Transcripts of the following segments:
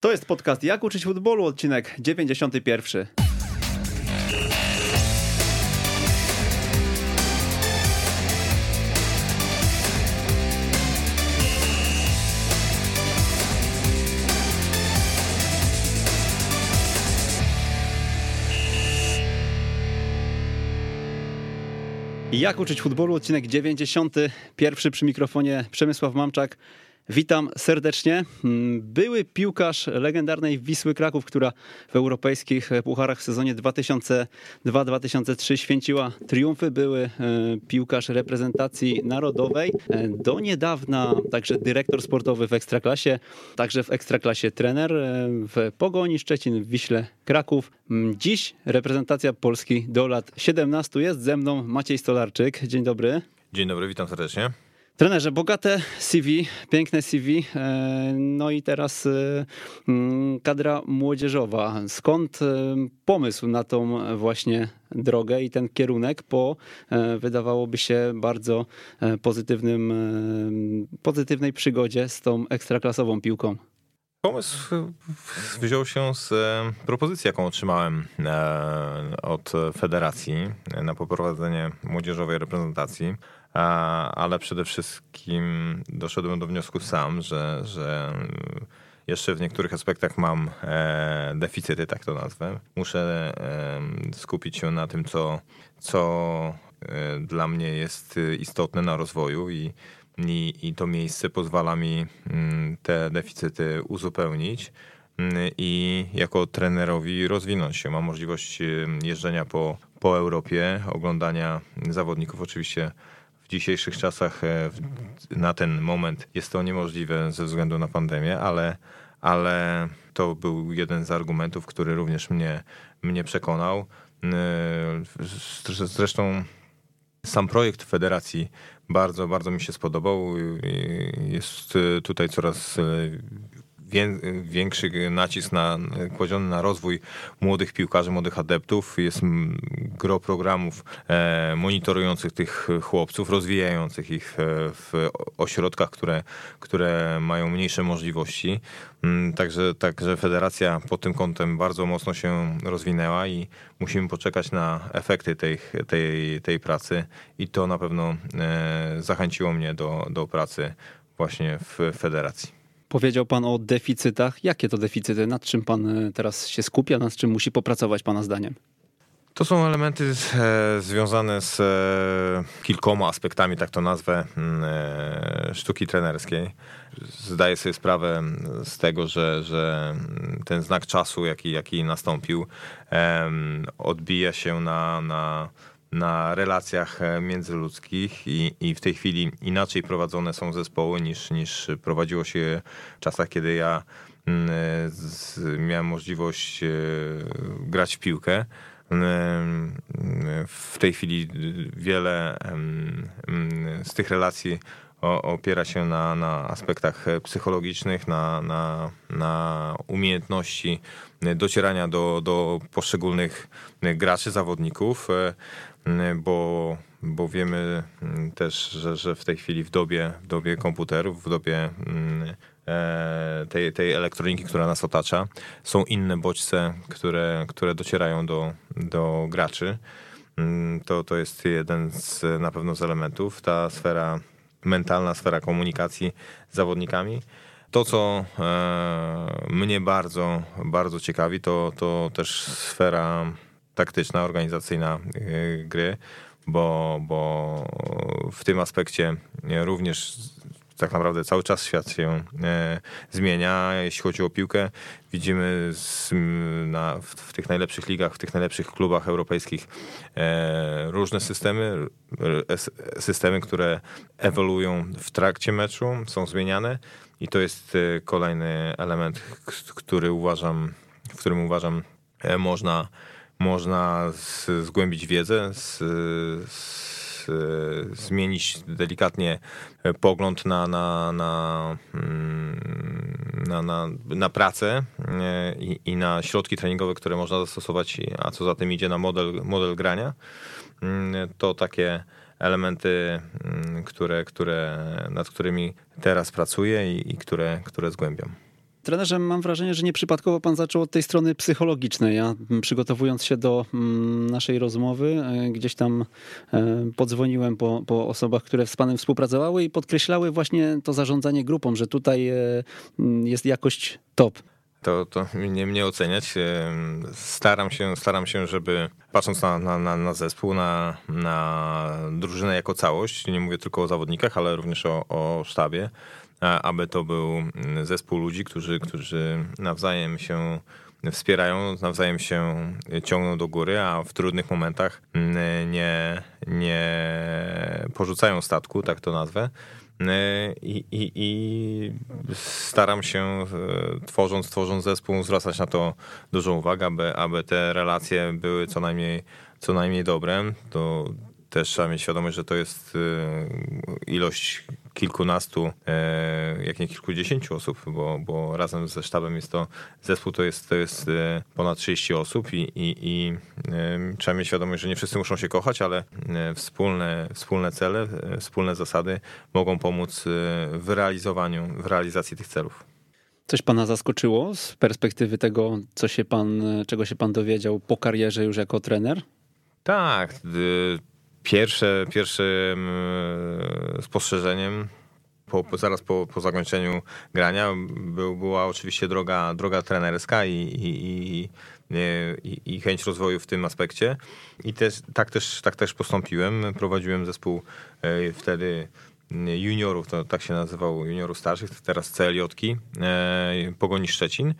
To jest podcast Jak uczyć futbolu, odcinek 91. Jak uczyć futbolu, odcinek 91 przy mikrofonie Przemysław Mamczak. Witam serdecznie. Były piłkarz legendarnej Wisły Kraków, która w europejskich pucharach w sezonie 2002-2003 święciła triumfy. Były e, piłkarz reprezentacji narodowej. E, do niedawna także dyrektor sportowy w Ekstraklasie, także w Ekstraklasie trener e, w Pogoni Szczecin, w Wiśle Kraków. Dziś reprezentacja Polski do lat 17 jest ze mną Maciej Stolarczyk. Dzień dobry. Dzień dobry, witam serdecznie. Trenerze, bogate CV, piękne CV, e, no i teraz e, mm, kadra młodzieżowa. Skąd e, pomysł na tą właśnie drogę i ten kierunek po, wydawałoby się, bardzo pozytywnym, pozytywnej przygodzie z tą ekstraklasową piłką? Pomysł wziął się z propozycji, jaką otrzymałem od federacji na poprowadzenie młodzieżowej reprezentacji ale przede wszystkim doszedłem do wniosku sam, że, że jeszcze w niektórych aspektach mam e, deficyty, tak to nazwę. Muszę skupić się na tym, co, co e, dla mnie jest istotne na rozwoju i, i, i to miejsce pozwala mi mm, te deficyty uzupełnić mm, i jako trenerowi rozwinąć się. Mam możliwość jeżdżenia po, po Europie, oglądania zawodników oczywiście w dzisiejszych czasach e, na ten moment jest to niemożliwe ze względu na pandemię, ale, ale to był jeden z argumentów, który również mnie, mnie przekonał. E, zresztą sam projekt federacji bardzo, bardzo mi się spodobał. Jest tutaj coraz większy nacisk na, kładziony na rozwój młodych piłkarzy, młodych adeptów. Jest gro programów e, monitorujących tych chłopców, rozwijających ich e, w ośrodkach, które, które mają mniejsze możliwości. Mm, także, także federacja pod tym kątem bardzo mocno się rozwinęła i musimy poczekać na efekty tej, tej, tej pracy i to na pewno e, zachęciło mnie do, do pracy właśnie w federacji. Powiedział Pan o deficytach. Jakie to deficyty? Nad czym Pan e, teraz się skupia? Nad czym musi popracować Pana zdaniem? To są elementy e, związane z e, kilkoma aspektami, tak to nazwę, mm, sztuki trenerskiej. Zdaję sobie sprawę z tego, że, że ten znak czasu, jaki, jaki nastąpił, odbija się na, na na relacjach e, międzyludzkich i, i w tej chwili inaczej prowadzone są zespoły niż, niż prowadziło się w czasach, kiedy ja mm, e, z, miałem możliwość e, grać w piłkę. W tej chwili wiele z tych relacji opiera się na, na aspektach psychologicznych, na, na, na umiejętności docierania do, do poszczególnych graczy, zawodników. Mm, bo, bo wiemy mm, też, że, że w tej chwili w dobie, w dobie komputerów, w dobie mm, e, tej, tej elektroniki, która nas otacza, są inne bodźce, które, które docierają do, do graczy. To, to jest jeden z na pewno z elementów. Ta sfera mentalna, sfera komunikacji z zawodnikami. To, co e, mnie bardzo, bardzo ciekawi, to, to też sfera taktyczna, organizacyjna y, gry, bo, bo w tym aspekcie również tak naprawdę cały czas świat się e, zmienia. Jeśli chodzi o piłkę, widzimy z, na, w, w, tych najlepszych ligach, w tych najlepszych klubach europejskich e, różne systemy, systemy, które ewoluują w trakcie meczu, są zmieniane i to jest kolejny element, który uważam, w którym uważam można można z, zgłębić wiedzę, z, z, zmienić delikatnie pogląd na, na, na, mm, na, na, na pracę i, i na środki treningowe, które można zastosować, a co za tym idzie na model, model grania. Mm, to takie elementy, mm, które, które, nad którymi teraz pracuję i, i które, które zgłębiam. Trenerze, mam wrażenie, że nieprzypadkowo pan zaczął od tej strony psychologicznej. Ja przygotowując się do naszej rozmowy, gdzieś tam podzwoniłem po, po osobach, które z panem współpracowały i podkreślały właśnie to zarządzanie grupą, że tutaj jest jakość top to, to nie mnie oceniać. Staram się, staram się, żeby patrząc na, na, na zespół, na, na drużynę jako całość, nie mówię tylko o zawodnikach, ale również o, o sztabie, aby to był zespół ludzi, którzy, którzy nawzajem się wspierają, nawzajem się ciągną do góry, a w trudnych momentach nie, nie porzucają statku, tak to nazwę, E, I, i, I, staram się, tworząc, tworząc zespół, zwracać na to dużą uwagę, aby, aby te relacje były co najmniej, co najmniej dobre. To też trzeba mieć świadomość, że to jest e, ilość kilkunastu, e, jak nie kilkudziesięciu osób, bo, bo razem ze sztabem jest to, zespół to jest, to jest e, ponad 30 osób i, i, i trzeba mieć świadomość, że nie wszyscy muszą się kochać, ale wspólne, wspólne cele, wspólne zasady mogą pomóc w realizowaniu, w realizacji tych celów. Coś pana zaskoczyło z perspektywy tego, co się pan, czego się pan dowiedział po karierze już jako trener? Tak. Pierwsze, pierwszym spostrzeżeniem po, zaraz po, po zakończeniu grania był, była oczywiście droga, droga trenerska i, i, i, i, chęć rozwoju w tym aspekcie. I też, tak, też, tak też postąpiłem. Prowadziłem zespół e, wtedy juniorów, to tak się nazywał, juniorów starszych, teraz CLJ-ki, e, Pogoni Szczecin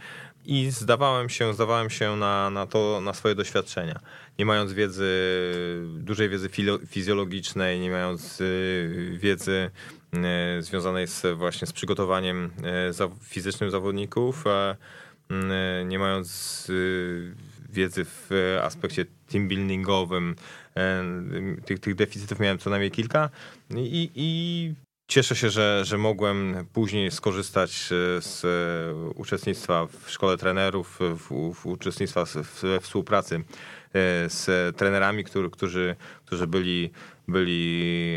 i zdawałem się, zdawałem się na, na to, na swoje doświadczenia. Nie mając wiedzy, dużej wiedzy fizjologicznej, nie mając y, wiedzy y, związanej z, właśnie z przygotowaniem y, fizycznym zawodników, nie mając wiedzy w aspekcie team buildingowym, tych, tych deficytów miałem co najmniej kilka. I, i Cieszę się, że, że mogłem później skorzystać z uczestnictwa w szkole trenerów, w, w uczestnictwa we współpracy e, z trenerami, którzy, którzy, którzy byli, byli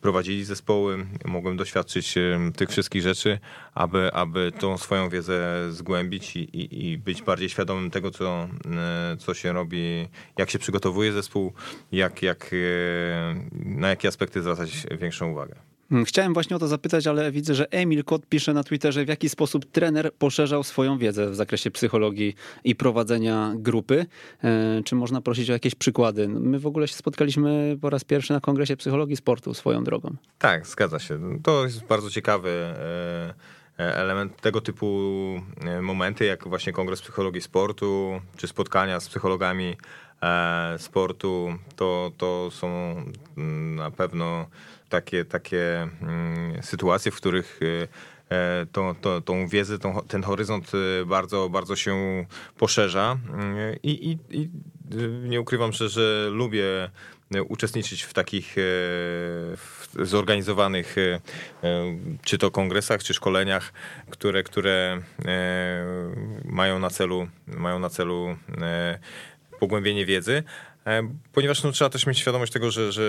prowadzili zespoły, mogłem doświadczyć tych wszystkich rzeczy, aby, aby tą swoją wiedzę zgłębić i, i, i, być bardziej świadomym tego, co, co się robi, jak się przygotowuje zespół, jak, jak, na jakie aspekty zwracać większą uwagę. Mm, chciałem właśnie o to zapytać, ale widzę, że Emil Kot pisze na Twitterze, w jaki sposób trener poszerzał swoją wiedzę w zakresie psychologii i prowadzenia grupy. E, czy można prosić o jakieś przykłady? My w ogóle się spotkaliśmy po raz pierwszy na Kongresie Psychologii Sportu swoją drogą. Tak, zgadza się. To jest bardzo ciekawy e, e, element tego typu momenty, jak właśnie Kongres Psychologii Sportu, czy spotkania z psychologami sportu, to, to są mm, na pewno takie, takie mm, sytuacje, w których e, e, to, to, tą wiedzę, tą, ten horyzont e, bardzo, bardzo się poszerza. I, i, i nie ukrywam, że, że lubię uczestniczyć w takich zorganizowanych czy to kongresach, czy szkoleniach, które, które mają na celu, mają na celu pogłębienie wiedzy, E, ponieważ no, trzeba też mieć świadomość tego, że, że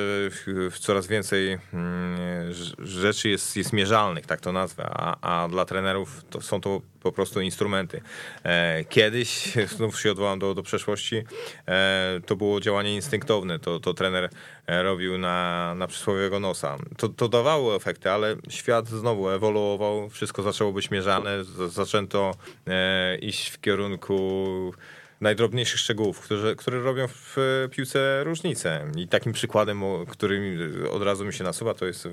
coraz więcej mm, rzeczy jest, jest mierzalnych, tak to nazwę, a, a dla trenerów to są to po prostu instrumenty. E, kiedyś, znów się odwołam do, do przeszłości, e, to było działanie instynktowne, to, to trener robił na, na przysłowiowego nosa. To, to dawało efekty, ale świat znowu ewoluował, wszystko zaczęło być mierzane, zaczęto iść w kierunku najdrobniejszych szczegółów, które, które robią w piłce różnicę. I takim przykładem, który od razu mi się nasuwa, to jest,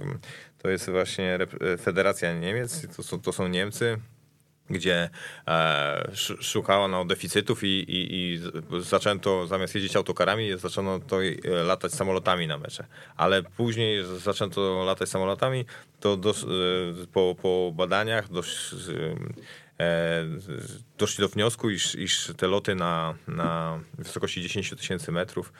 to jest właśnie Federacja Niemiec, to są, to są Niemcy, gdzie e, szukano no, deficytów i, i, i, zaczęto zamiast jeździć autokarami, zaczęto to e, latać samolotami na mecze. Ale później zaczęto latać samolotami, to e, po, po badaniach dość doszli do wniosku, iż, iż te loty na, na wysokości 10 tysięcy metrów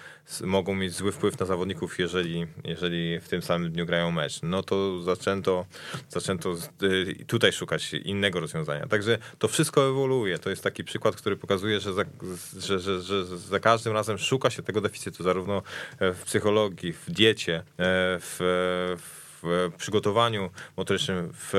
mogą mieć zły wpływ na zawodników, jeżeli, jeżeli w tym samym dniu grają mecz. No to zaczęto, zaczęto y, tutaj szukać innego rozwiązania. Także to wszystko ewoluuje. To jest taki przykład, który pokazuje, że za, że, że, że za każdym razem szuka się tego deficytu, zarówno w psychologii, w diecie, e, w, w w przygotowaniu motorycznym, w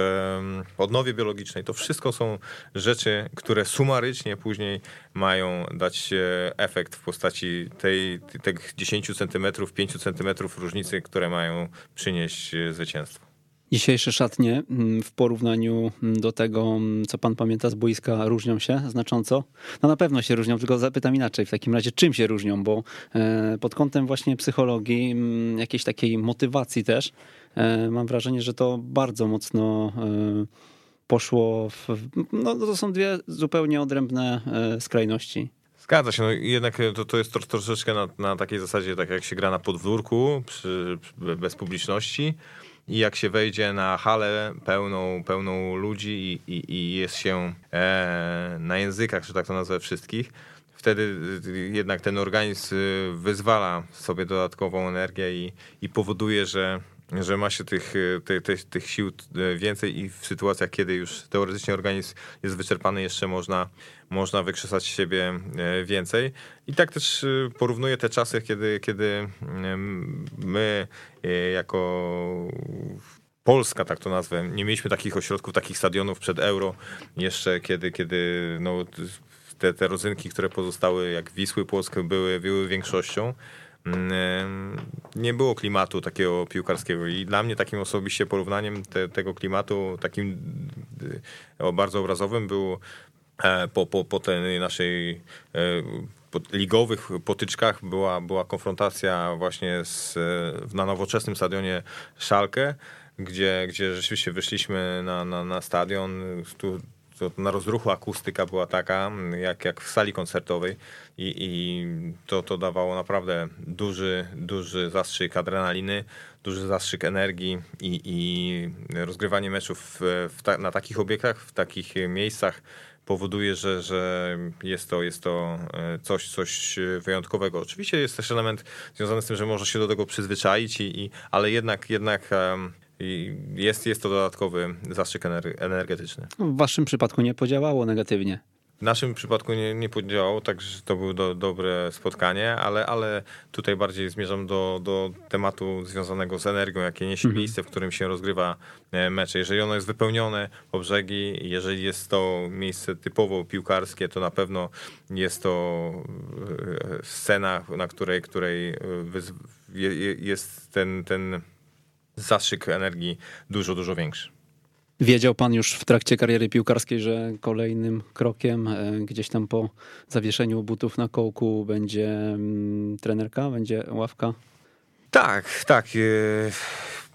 odnowie biologicznej. To wszystko są rzeczy, które sumarycznie później mają dać efekt w postaci tej, tych 10 cm, 5 cm różnicy, które mają przynieść zwycięstwo. Dzisiejsze szatnie mm, w porównaniu mm, do tego, mm, co pan pamięta z boiska, różnią się znacząco? No na pewno się różnią, tylko zapytam inaczej. W takim razie czym się różnią? Bo e, pod kątem właśnie psychologii, jakiejś takiej motywacji też, e, mam wrażenie, że to bardzo mocno e, poszło w... No to są dwie zupełnie odrębne skrajności. Zgadza się, no jednak to, to jest troszeczkę na, na takiej zasadzie, tak jak się gra na podwórku, przy, bez publiczności i jak się wejdzie na halę pełną, pełną ludzi i, i, i jest się e, na językach, że tak to nazwę, wszystkich, wtedy jednak ten organizm wyzwala sobie dodatkową energię i, i powoduje, że że ma się tych, tych, tych, tych sił więcej i w sytuacjach, kiedy już teoretycznie organizm jest wyczerpany, jeszcze można, można wykrzesać siebie e, więcej. I tak też porównuję te czasy, kiedy, kiedy my e, jako Polska, tak to nazwę, nie mieliśmy takich ośrodków, takich stadionów przed euro, jeszcze kiedy, kiedy no, te, te rodzynki, które pozostały, jak Wisły Płockie, były, były większością nie było klimatu takiego piłkarskiego i dla mnie takim osobiście porównaniem te, tego klimatu takim e, bardzo obrazowym był e, po, po, po tej naszej e, ligowych potyczkach była, była konfrontacja właśnie z, na nowoczesnym stadionie Szalkę, gdzie, gdzie rzeczywiście wyszliśmy na, na, na stadion, tu na rozruchu akustyka była taka, jak, jak w sali koncertowej i, i to, to dawało naprawdę duży, duży zastrzyk adrenaliny, duży zastrzyk energii i, i rozgrywanie meczów w, ta, na takich obiektach, w takich miejscach powoduje, że, że jest, to, jest to e, coś, coś wyjątkowego. Oczywiście jest też element związany z tym, że może się do tego przyzwyczaić, i, i ale jednak, jednak jest, jest to dodatkowy zastrzyk energetyczny. W waszym przypadku nie podziałało negatywnie. W naszym przypadku nie, nie podziałało, także to było do, dobre spotkanie, ale, ale tutaj bardziej zmierzam do, do tematu związanego z energią, jakie niesie mhm. miejsce, w którym się rozgrywa e, mecze. Jeżeli ono jest wypełnione po brzegi, jeżeli jest to miejsce typowo piłkarskie, to na pewno jest to e, scena, na której, której e, jest ten, ten zastrzyk energii dużo, dużo większy. Wiedział pan już w trakcie kariery piłkarskiej, że kolejnym krokiem e, gdzieś tam po zawieszeniu butów na kołku będzie mm, trenerka, będzie ławka? Tak, tak. E,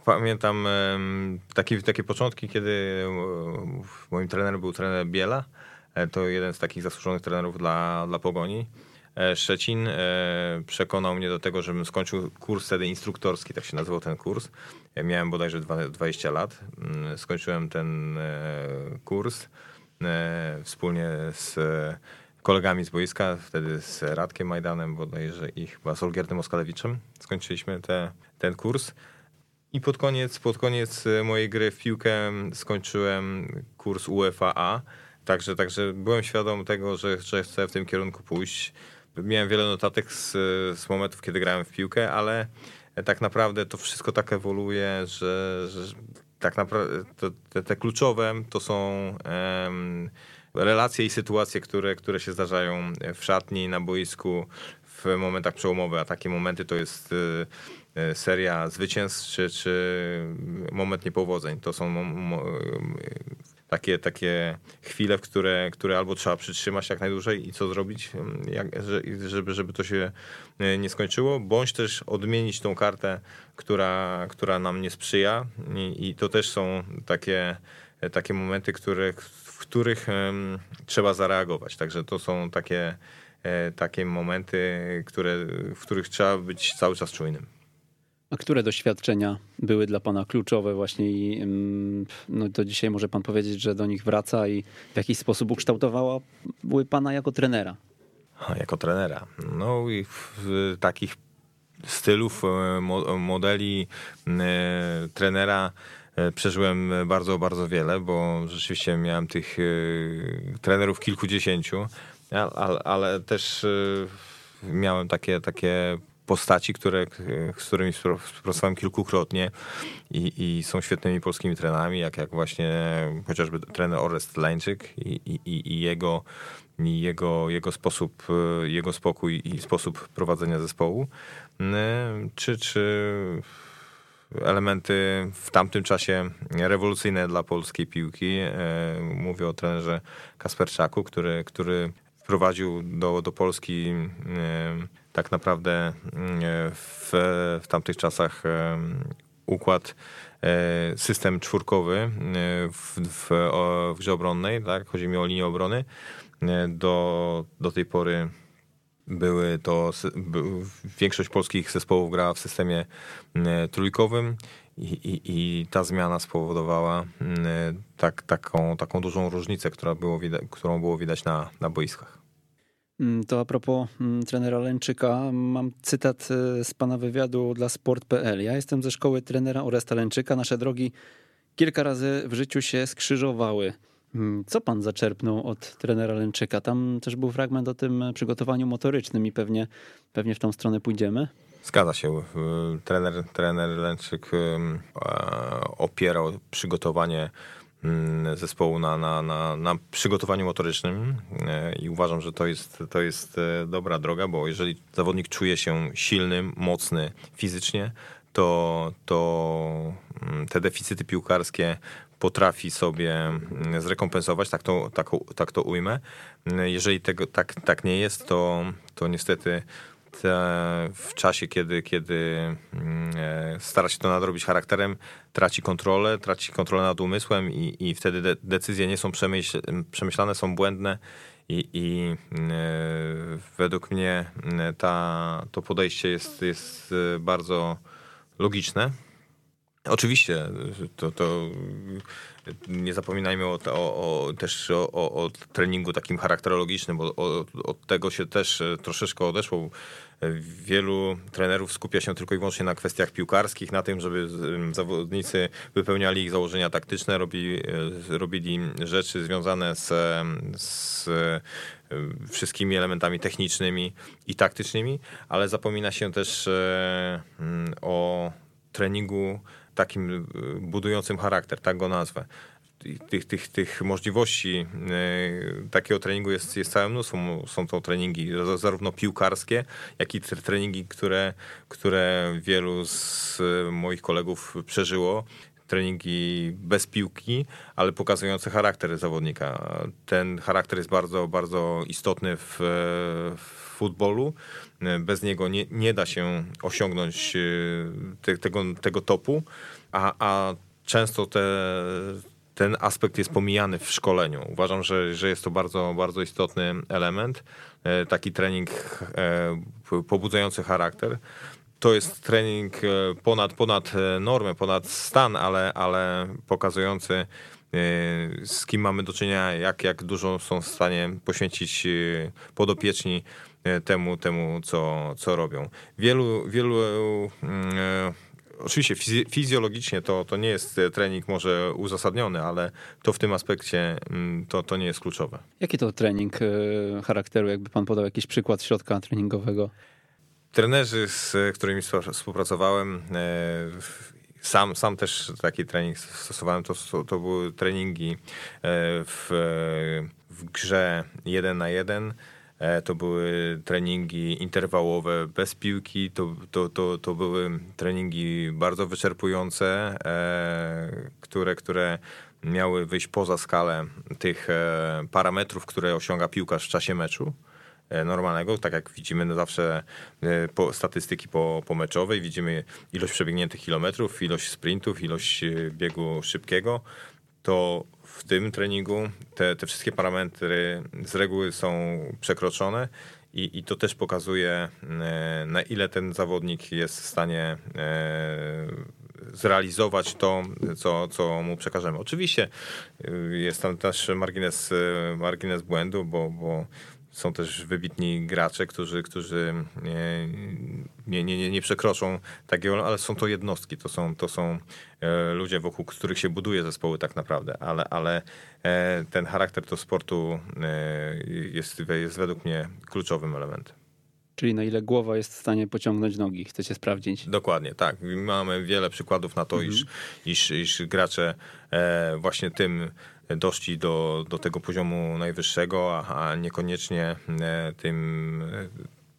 pamiętam takie, takie początki, kiedy moim trenerem był trener Biela. E, to jeden z takich zasłużonych trenerów dla, dla Pogoni. E, Szczecin e, przekonał mnie do tego, żebym skończył kurs wtedy instruktorski, tak się nazywał ten kurs. Ja miałem bodajże 20 lat. Mm, skończyłem ten e, kurs wspólnie z kolegami z boiska, wtedy z Radkiem Majdanem bodajże i chyba z Olgierdem Oskalewiczem. Skończyliśmy te, ten kurs. I pod koniec, pod koniec mojej gry w piłkę skończyłem kurs UEFA Także, także byłem świadom tego, że, że chcę w tym kierunku pójść miałem wiele notatek z, z momentów, kiedy grałem w piłkę, ale tak naprawdę to wszystko tak ewoluuje, że, że tak naprawdę te, te, kluczowe to są um, relacje i sytuacje, które, które się zdarzają w szatni, na boisku, w momentach przełomowych, a takie momenty to jest y, y, seria zwycięstw czy, czy moment niepowodzeń. To są takie, takie chwile, w które, które albo trzeba przytrzymać jak najdłużej i co zrobić, jak, żeby, żeby to się e, nie skończyło, bądź też odmienić tą kartę, która, która nam nie sprzyja i, i to też są takie, e, takie momenty, które, w których trzeba zareagować. Także to są takie, e, takie momenty, które, w których trzeba być cały czas czujnym. A które doświadczenia były dla Pana kluczowe właśnie i mm, no do dzisiaj może Pan powiedzieć, że do nich wraca i w jakiś sposób ukształtowały Pana jako trenera? Jako trenera. No i takich stylów, e, modeli e, trenera e, przeżyłem bardzo, bardzo wiele, bo rzeczywiście miałem tych trenerów kilkudziesięciu, ale, ale też miałem takie, takie postaci, które, z którymi współpracowałem kilkukrotnie i, i są świetnymi polskimi trenerami, jak, jak właśnie chociażby trener Orest Lańczyk i, i, i jego jego, jego sposób, jego spokój i sposób prowadzenia zespołu, czy, czy elementy w tamtym czasie rewolucyjne dla polskiej piłki. E, mówię o trenerze Kasperczaku, który, który wprowadził do, do Polski e, tak naprawdę e, w, w tamtych czasach układ, system czwórkowy w, w, w grze obronnej, tak? chodzi mi o linię obrony. Do, do tej pory były to, większość polskich zespołów grała w systemie trójkowym i, i, ta zmiana spowodowała tak, taką, taką dużą różnicę, która było którą było widać na, na boiskach. Mm, to a propos mm, trenera Lęczyka, mam cytat e, z pana wywiadu dla sport.pl. Ja jestem ze szkoły trenera Oresta Lęczyka. Nasze drogi kilka razy w życiu się skrzyżowały. Mm, co pan zaczerpnął od trenera Lęczyka? Tam też był fragment o tym przygotowaniu motorycznym i pewnie, pewnie w tą stronę pójdziemy. Zgadza się. Trener, trener Lęczyk e, opierał przygotowanie mm, zespołu na, na, na, na przygotowaniu motorycznym i uważam, że to jest, to jest dobra droga, bo jeżeli zawodnik czuje się silny, mocny fizycznie, to, to mm, te deficyty piłkarskie potrafi sobie mm, zrekompensować, tak to, tak, tak to ujmę. Jeżeli tego tak, tak nie jest, to, to niestety w czasie, kiedy, kiedy mm, e, stara się to nadrobić charakterem, traci kontrolę, traci kontrolę nad umysłem i, i wtedy de decyzje nie są przemyśl przemyślane, są błędne i, i e, według mnie ta, to podejście jest, jest e, bardzo logiczne. Oczywiście, to, to nie zapominajmy o, o, o też o, o, treningu takim charakterologicznym, bo od tego się też troszeczkę odeszło. Wielu trenerów skupia się tylko i wyłącznie na kwestiach piłkarskich, na tym, żeby zawodnicy wypełniali ich założenia taktyczne, robili, robili rzeczy związane z, z wszystkimi elementami technicznymi i taktycznymi, ale zapomina się też e, o treningu takim y, budującym charakter, tak go nazwę. Tych, tych, tych możliwości y, takiego treningu jest, jest całe mnóstwo. Są to treningi zarówno piłkarskie, jak i treningi, które, które wielu z moich kolegów przeżyło treningi bez piłki, ale pokazujące charakter zawodnika. Ten charakter jest bardzo, bardzo istotny w, w futbolu. Bez niego nie, nie da się osiągnąć e, te, tego, tego topu, a, a często te, ten aspekt jest pomijany w szkoleniu. Uważam, że, że jest to bardzo, bardzo istotny element. E, taki trening e, pobudzający charakter. To jest trening ponad, ponad normę, ponad stan, ale, ale pokazujący z kim mamy do czynienia, jak, jak dużo są w stanie poświęcić podopieczni E, temu, temu co, co robią. Wielu, wielu mm, e, Oczywiście fizjologicznie to, to nie jest trening może uzasadniony, ale to w tym aspekcie mm, to, to nie jest kluczowe. Jaki to trening e, charakteru? Jakby pan podał jakiś przykład środka treningowego? Trenerzy, z którymi współpracowałem, sam, sam też taki trening stosowałem. To, to były treningi w, w grze 1 na 1 E, to były treningi interwałowe bez piłki, to, to, to, to były treningi bardzo wyczerpujące, e, które, które miały wyjść poza skalę tych e, parametrów, które osiąga piłkarz w czasie meczu normalnego, tak jak widzimy no zawsze po, statystyki po, po meczowej, widzimy ilość przebiegniętych kilometrów, ilość sprintów, ilość biegu szybkiego, to w tym treningu te, te wszystkie parametry z reguły są przekroczone i, i to też pokazuje, e, na ile ten zawodnik jest w stanie e, zrealizować to, co, co mu przekażemy. Oczywiście e, jest tam też margines, margines błędu, bo, bo są też wybitni gracze, którzy, którzy nie, nie, nie, nie przekroczą takiego, ale są to jednostki, to są, to są e, ludzie, wokół których się buduje zespoły tak naprawdę, ale, ale e, ten charakter do sportu e, jest, jest według mnie kluczowym elementem. Czyli na ile głowa jest w stanie pociągnąć nogi, chcecie sprawdzić? Dokładnie, tak. Mamy wiele przykładów na to, mhm. iż, iż, iż gracze e, właśnie tym doszli do, do tego poziomu najwyższego, a, niekoniecznie e, tym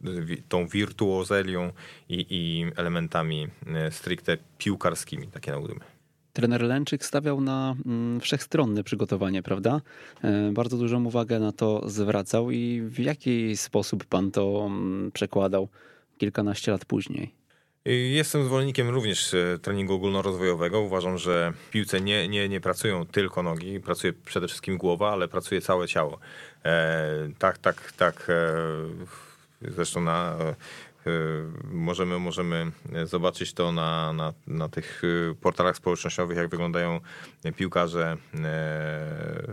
e, tą wirtuozelią i, i elementami e, stricte piłkarskimi, takie naudymy. Trener Lęczyk stawiał na mm, wszechstronne przygotowanie, prawda? Bardzo dużą uwagę na to zwracał i w jaki sposób pan to mm, przekładał kilkanaście lat później? Jestem zwolennikiem również e, treningu ogólnorozwojowego. Uważam, że w piłce nie, nie, nie pracują tylko nogi, pracuje przede wszystkim głowa, ale pracuje całe ciało. E, tak, tak, tak. E, zresztą na, e, możemy, możemy zobaczyć to na, na, na tych portalach społecznościowych, jak wyglądają piłkarze e,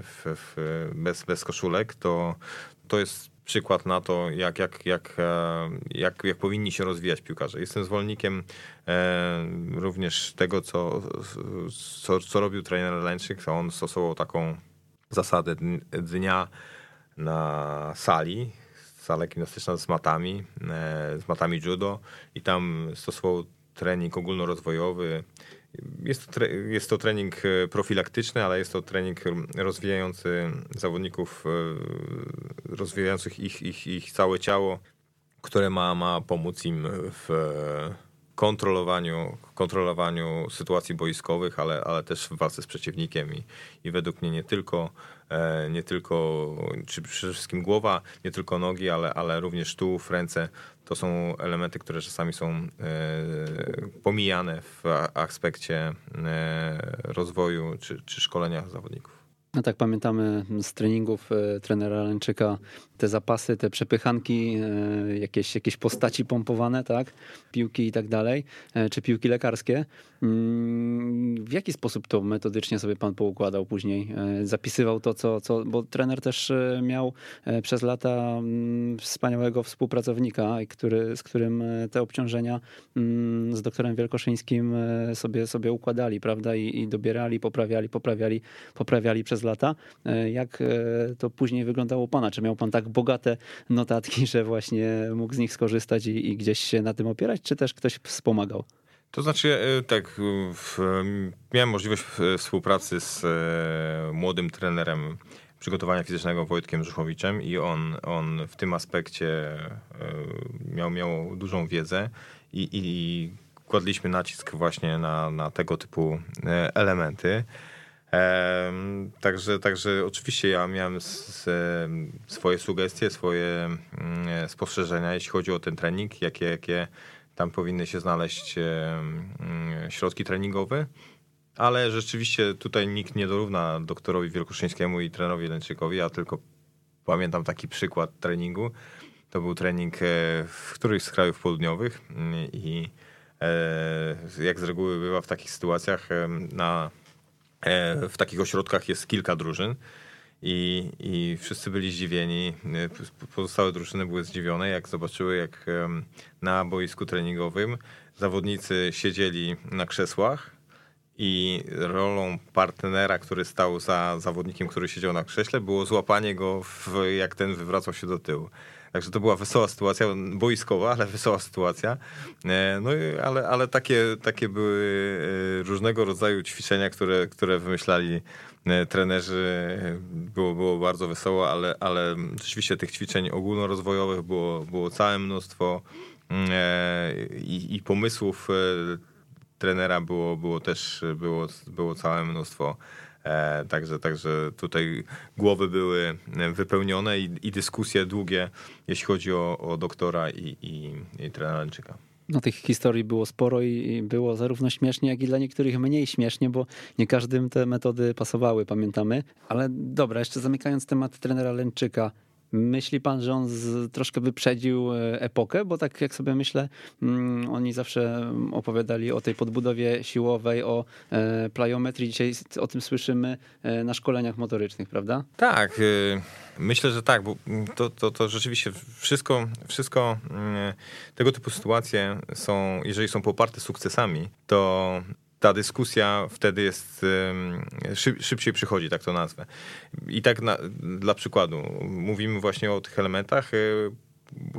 w, w, bez, bez koszulek. To, to jest przykład na to, jak, jak, jak, e, jak, jak powinni się rozwijać piłkarze. Jestem zwolennikiem e, również tego, co, co, co robił trener Leńczyk. On stosował taką zasadę dnia na sali, sala gimnastyczna z matami, e, z matami judo i tam stosował trening ogólnorozwojowy, jest to, jest to trening e, profilaktyczny, ale jest to trening rozwijający zawodników, e, rozwijających ich, ich, ich całe ciało, które ma, ma pomóc im w kontrolowaniu, kontrolowaniu sytuacji boiskowych, ale, ale też w walce z przeciwnikiem i, i według mnie nie tylko, e, nie tylko, czy przede wszystkim głowa, nie tylko nogi, ale, ale również tułów, ręce, to są elementy, które czasami są e, pomijane w aspekcie e, rozwoju czy, czy szkolenia zawodników. No tak, pamiętamy z treningów e, trenera Lęczyka te zapasy, te przepychanki, e, jakieś, jakieś postaci pompowane, tak? Piłki i tak dalej, e, czy piłki lekarskie. Mm, w jaki sposób to metodycznie sobie pan poukładał później? Zapisywał to, co, co bo trener też miał przez lata mm, wspaniałego współpracownika, który, z którym te obciążenia mm, z doktorem Wielkoszyńskim sobie, sobie układali, prawda? I, i dobierali, poprawiali, poprawiali, poprawiali przez lata. E, jak e, to później wyglądało pana? Czy miał pan tak bogate notatki, że właśnie mógł z nich skorzystać i, i gdzieś się na tym opierać, czy też ktoś wspomagał? To znaczy, e, tak, miałem możliwość współpracy z młodym trenerem przygotowania fizycznego Wojtkiem Żuchowiczem i on, on w tym aspekcie miał, miał dużą wiedzę i, i kładliśmy nacisk właśnie na, na tego typu elementy. Także, także oczywiście ja miałem swoje sugestie, swoje mm, spostrzeżenia, jeśli chodzi o ten trening, jakie, jakie tam powinny się znaleźć mm, środki treningowe. Ale rzeczywiście tutaj nikt nie dorówna doktorowi Wielkoszyńskiemu i trenerowi Lęczykowi. Ja tylko pamiętam taki przykład treningu. To był trening e, w którymś z krajów południowych mm, i e, jak z reguły bywa w takich sytuacjach na E, w takich ośrodkach jest kilka drużyn. I, I wszyscy byli zdziwieni. E, pozostałe drużyny były zdziwione, jak zobaczyły, jak na boisku treningowym zawodnicy siedzieli na krzesłach i rolą partnera, który stał za zawodnikiem, który siedział na krześle, było złapanie go, w, jak ten wywracał się do tyłu. Także to była wesoła sytuacja, boiskowa, ale wesoła sytuacja. E, no ale, ale takie, takie były e, różnego rodzaju ćwiczenia, które, które wymyślali trenerzy. Było, było bardzo wesoło, ale, ale rzeczywiście tych ćwiczeń ogólnorozwojowych było, było całe mnóstwo i, i pomysłów trenera było, było też było, było całe mnóstwo. E, także, także tutaj głowy były wypełnione i, i dyskusje długie, jeśli chodzi o, o doktora i, i, i trenera Lęczyka. No tych historii było sporo i było zarówno śmiesznie, jak i dla niektórych mniej śmiesznie, bo nie każdym te metody pasowały, pamiętamy. Ale dobra, jeszcze zamykając temat trenera Lęczyka, Myśli pan, że on z, troszkę wyprzedził e, epokę? Bo tak jak sobie myślę, mm, oni zawsze opowiadali o tej podbudowie siłowej, o e, plyometrii. Dzisiaj o tym słyszymy e, na szkoleniach motorycznych, prawda? Tak, myślę, że tak, bo to, to, to rzeczywiście wszystko, wszystko mm, tego typu sytuacje są, jeżeli są poparte sukcesami, to ta dyskusja wtedy jest szyb, szybciej przychodzi, tak to nazwę. I tak na, dla przykładu, mówimy właśnie o tych elementach. Y,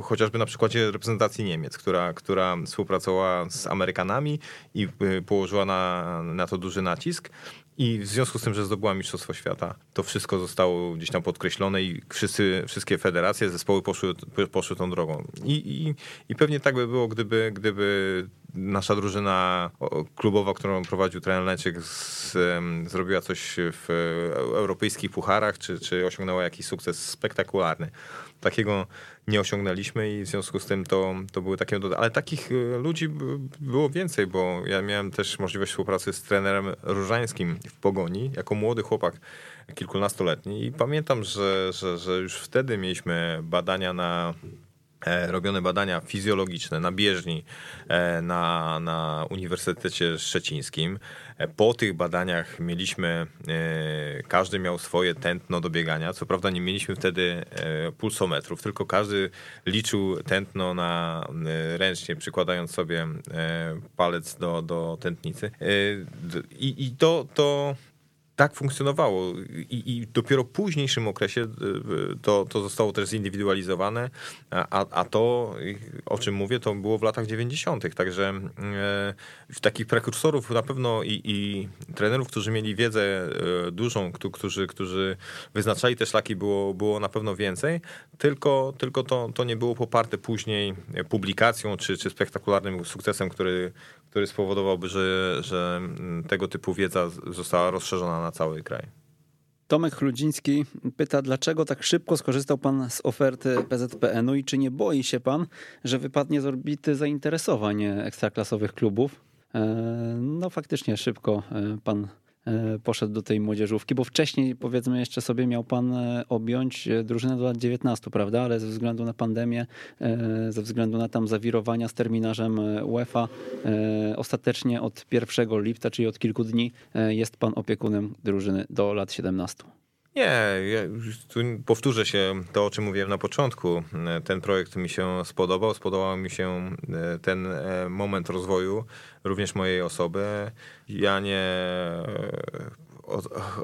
chociażby na przykładzie reprezentacji Niemiec, która, która współpracowała z Amerykanami i położyła na, na to duży nacisk. I w związku z tym, że zdobyła Mistrzostwo Świata, to wszystko zostało gdzieś tam podkreślone i wszyscy, wszystkie federacje, zespoły poszły, poszły tą drogą. I, i, I pewnie tak by było, gdyby, gdyby nasza drużyna klubowa, którą prowadził trener Lęczyk, z, zrobiła coś w europejskich pucharach, czy, czy osiągnęła jakiś sukces spektakularny. Takiego nie osiągnęliśmy i w związku z tym to, to były takie... Ale takich e, ludzi było więcej, bo ja miałem też możliwość współpracy z trenerem Różańskim w Pogoni, jako młody chłopak kilkunastoletni i pamiętam, że, że, że już wtedy mieliśmy badania na E, robione badania fizjologiczne na bieżni e, na, na Uniwersytecie Szczecińskim. E, po tych badaniach mieliśmy, każdy miał swoje tętno do biegania. Co prawda nie mieliśmy wtedy pulsometrów, tylko każdy liczył tętno na ręcznie, przykładając sobie palec do, do tętnicy. I, i to, to tak funkcjonowało I, i, dopiero w późniejszym okresie y, y, to, to zostało też zindywidualizowane, a, a to, o czym mówię, to było w latach 90. Także w takich prekursorów na pewno i, i trenerów, którzy mieli wiedzę y, dużą, którzy, którzy wyznaczali te szlaki, było, było na pewno więcej, tylko, tylko to, to nie było poparte później publikacją czy, czy spektakularnym sukcesem, który, który spowodowałby, że, że mm, tego typu wiedza została rozszerzona na cały kraj. Tomek Chludziński pyta, dlaczego tak szybko skorzystał pan z oferty PZPN-u i czy nie boi się pan, że wypadnie z orbity zainteresowań ekstraklasowych klubów? E, no faktycznie szybko e, pan E, poszedł do tej młodzieżówki, bo wcześniej powiedzmy jeszcze sobie miał pan e, objąć e, drużynę do lat 19, prawda? Ale ze względu na pandemię, ze względu na tam zawirowania z terminarzem UEFA, ostatecznie od 1 lipca, czyli od kilku dni, jest pan opiekunem drużyny do lat 17. Nie, ja tu powtórzę się to, o czym mówiłem na początku. Ten projekt mi się spodobał, spodobał mi się e, ten e, moment rozwoju, również mojej osoby. Ja nie e,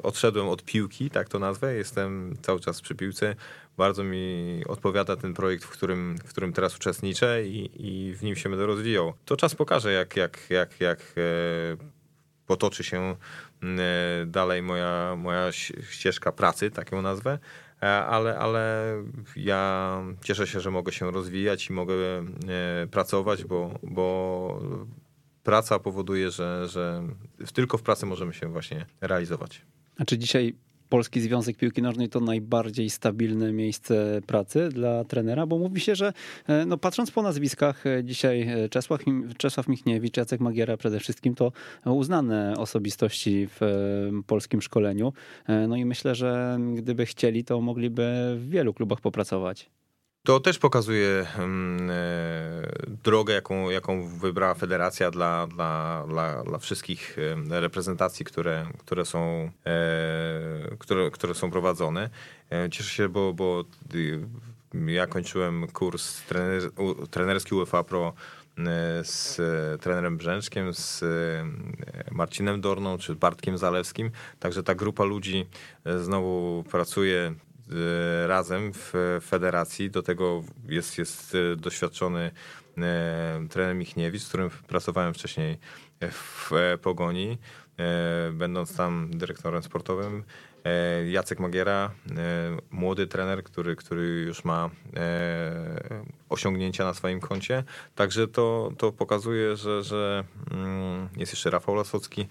odszedłem od piłki, tak to nazwę, jestem cały czas przy piłce. Bardzo mi odpowiada ten projekt, w którym, w którym teraz uczestniczę i, i w nim się będę rozwijał. To czas pokaże, jak, jak, jak, jak potoczy się E, dalej moja, moja ścieżka pracy, tak ją nazwę, e, ale, ale ja cieszę się, że mogę się rozwijać i mogę e, pracować, bo, bo praca powoduje, że, że tylko w pracy możemy się właśnie realizować. A czy dzisiaj Polski Związek Piłki Nożnej to najbardziej stabilne miejsce pracy dla trenera, bo mówi się, że e, no, patrząc po nazwiskach e, dzisiaj e, Czesław, Czesław Michniewicz, Jacek Magiera przede wszystkim to uznane osobistości w polskim szkoleniu. No i myślę, że gdyby chcieli, to mogliby w wielu klubach popracować. To też pokazuje mm, e, drogę, jaką, jaką wybrała federacja dla, dla, dla, dla wszystkich reprezentacji, które, które, są, e, które, które są prowadzone. E, cieszę się, bo, bo ja kończyłem kurs trener, trenerski UEFA Pro z trenerem Brzęczkiem, z Marcinem Dorną czy Bartkiem Zalewskim. Także ta grupa ludzi znowu pracuje E, razem w federacji. Do tego jest, jest e, doświadczony e, trener Michniewicz, z którym pracowałem wcześniej w Pogoni, będąc tam dyrektorem sportowym. Jacek Magiera, młody trener, który, który już ma osiągnięcia na swoim koncie. Także to, to pokazuje, że, że mm, jest jeszcze Rafał Lasocki,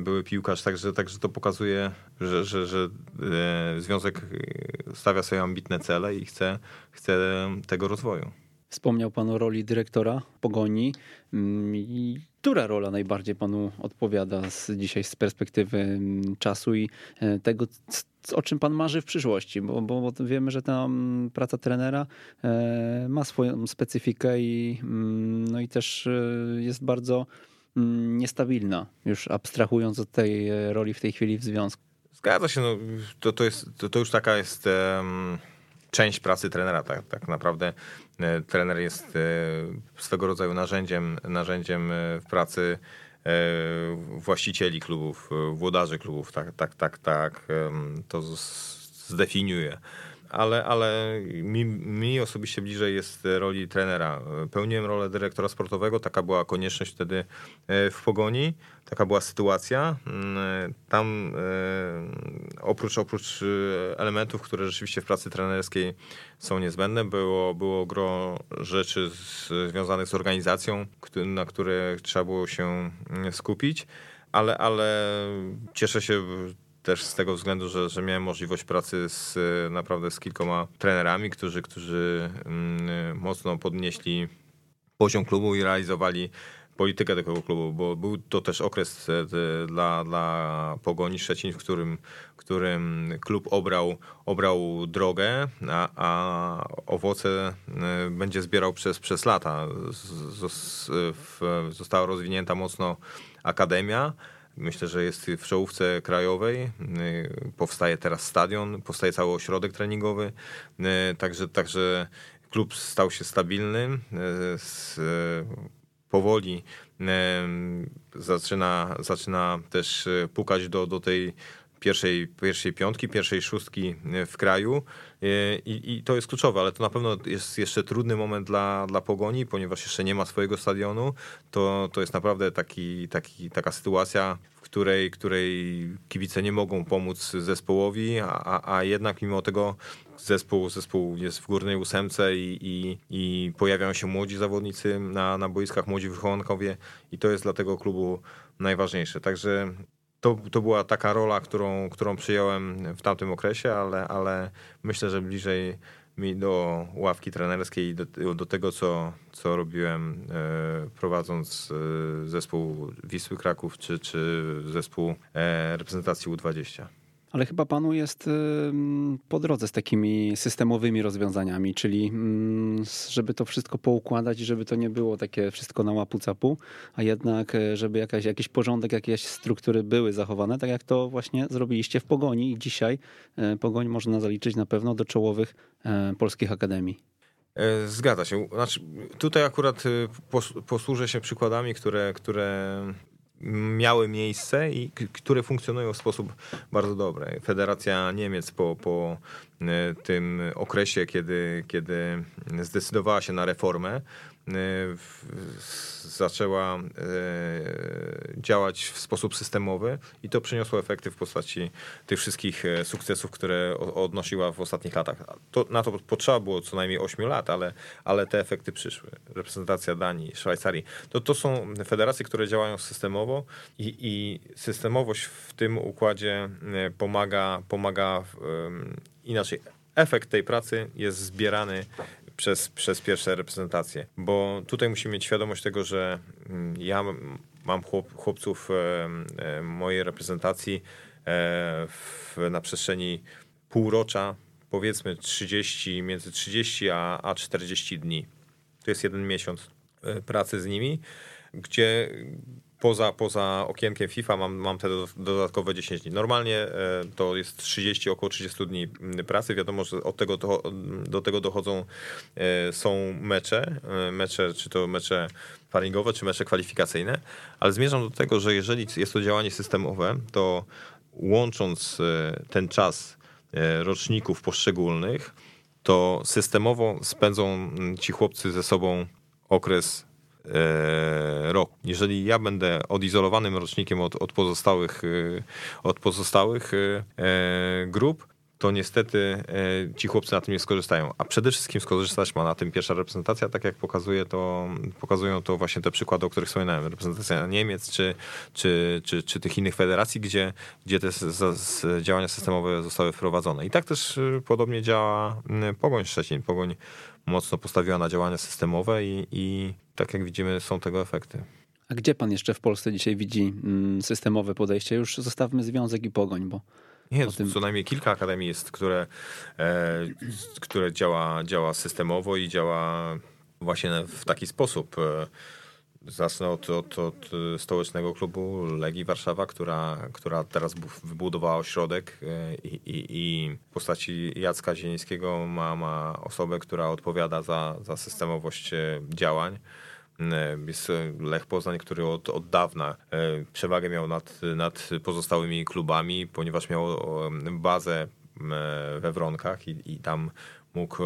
były piłkarz, także, także to pokazuje, że, że, że e, związek e, stawia sobie ambitne cele i chce, chce tego rozwoju. Wspomniał Pan o roli dyrektora Pogoni. Mm, która rola najbardziej Panu odpowiada z, dzisiaj z perspektywy mm, czasu i e, tego, o czym Pan marzy w przyszłości? Bo, bo, bo wiemy, że ta mm, praca trenera ma swoją specyfikę i, no i też jest bardzo niestabilna, już abstrahując od tej e, roli w tej chwili w związku. Zgadza się, no, to, to, jest, to, to już taka jest um, część pracy trenera. Tak, tak naprawdę e, trener jest e, swego rodzaju narzędziem, narzędziem w pracy właścicieli klubów, włodarzy klubów, tak, tak, tak, tak to zdefiniuje. Ale, ale mi, mi osobiście bliżej jest roli trenera. Pełniłem rolę dyrektora sportowego, taka była konieczność wtedy w Pogoni, taka była sytuacja. Mm, tam oprócz, oprócz elementów, które rzeczywiście w pracy trenerskiej są niezbędne, było, było gro rzeczy związanych z organizacją, na które trzeba było się skupić ale, ale cieszę się też z tego względu, że, że miałem możliwość pracy z naprawdę z kilkoma trenerami, którzy, którzy mm, mocno podnieśli poziom klubu i realizowali politykę tego klubu, bo był to też okres e, dla, dla Pogoni Szczecin, w którym, którym klub obrał, obrał drogę, a, a owoce e, będzie zbierał przez, przez lata. Została rozwinięta mocno akademia. Myślę, że jest w czołówce krajowej. Powstaje teraz stadion, powstaje cały ośrodek treningowy. Także, także klub stał się stabilny. Powoli zaczyna, zaczyna też pukać do, do tej pierwszej, pierwszej piątki, pierwszej szóstki w kraju I, i, to jest kluczowe, ale to na pewno jest jeszcze trudny moment dla, dla Pogoni, ponieważ jeszcze nie ma swojego stadionu. To, to jest naprawdę taki, taki, taka sytuacja, w której, której kibice nie mogą pomóc zespołowi, a, a jednak mimo tego zespół, zespół jest w górnej ósemce i, i, i pojawiają się młodzi zawodnicy na, na boiskach, młodzi wychowankowie i to jest dla tego klubu najważniejsze. Także to, to była taka rola, którą, którą przyjąłem w tamtym okresie, ale, ale myślę, że bliżej mi do ławki trenerskiej i do, do tego, co, co robiłem e, prowadząc e, zespół Wisły Kraków czy, czy zespół e, reprezentacji U20. Ale chyba panu jest po drodze z takimi systemowymi rozwiązaniami, czyli mm, żeby to wszystko poukładać i żeby to nie było takie wszystko na łapu capu, a jednak e, żeby jakaś, jakiś porządek, jakieś struktury były zachowane, tak jak to właśnie zrobiliście w Pogoni i dzisiaj e, Pogoń można zaliczyć na pewno do czołowych e, polskich akademii. Zgadza się. Znaczy, tutaj akurat posłużę się przykładami, które, które miały miejsce i które funkcjonują w sposób bardzo dobry. Federacja Niemiec po, po e, tym okresie, kiedy, kiedy zdecydowała się na reformę, zaczęła e, działać w sposób systemowy i to przyniosło efekty w postaci tych wszystkich e, sukcesów, które odnosiła w ostatnich latach. To, na to potrzeba było co najmniej 8 lat, ale, ale te efekty przyszły. Reprezentacja Danii, Szwajcarii. To, to są federacje, które działają systemowo i, i systemowość w tym układzie pomaga, pomaga inaczej. Efekt tej pracy jest zbierany przez, przez pierwsze reprezentacje. Bo tutaj musimy mieć świadomość tego, że mm, ja mam chłop, chłopców mojej reprezentacji e, w, na przestrzeni półrocza, powiedzmy 30, między 30 a, a 40 dni. To jest jeden miesiąc e, pracy z nimi, gdzie poza, poza okienkiem FIFA mam, mam te dodatkowe 10 dni. Normalnie e, to jest 30, około 30 dni pracy. Wiadomo, że od tego do, do tego dochodzą, e, są mecze, e, mecze, czy to mecze faringowe, czy mecze kwalifikacyjne, ale zmierzam do tego, że jeżeli jest to działanie systemowe, to łącząc ten czas roczników poszczególnych, to systemowo spędzą ci chłopcy ze sobą okres roku. Jeżeli ja będę odizolowanym rocznikiem od, od pozostałych, e, od pozostałych e, grup, to niestety ci chłopcy na tym nie skorzystają. A przede wszystkim skorzystać ma na tym pierwsza reprezentacja, tak jak pokazuje to, pokazują to właśnie te przykłady, o których wspominałem. Reprezentacja Niemiec czy, czy, czy, czy tych innych federacji, gdzie, gdzie te działania systemowe zostały wprowadzone. I tak też podobnie działa Pogoń Szczecin. Pogoń mocno postawiła na działania systemowe i, i tak jak widzimy, są tego efekty. A gdzie pan jeszcze w Polsce dzisiaj widzi mm, systemowe podejście? Już zostawmy związek i pogoń, bo. Nie, tym... co najmniej kilka akademii jest, które, e, które działa, działa systemowo i działa właśnie w taki sposób. E, Zacznę od, od, od, stołecznego klubu Legii Warszawa, która, która teraz wybudowała ośrodek e, i, i, i w postaci Jacka Zielińskiego ma, ma osobę, która odpowiada za, za systemowość e, działań. Jest Lech Poznań, który od, od dawna przewagę miał nad, nad pozostałymi klubami, ponieważ miał bazę we Wronkach i, i tam mógł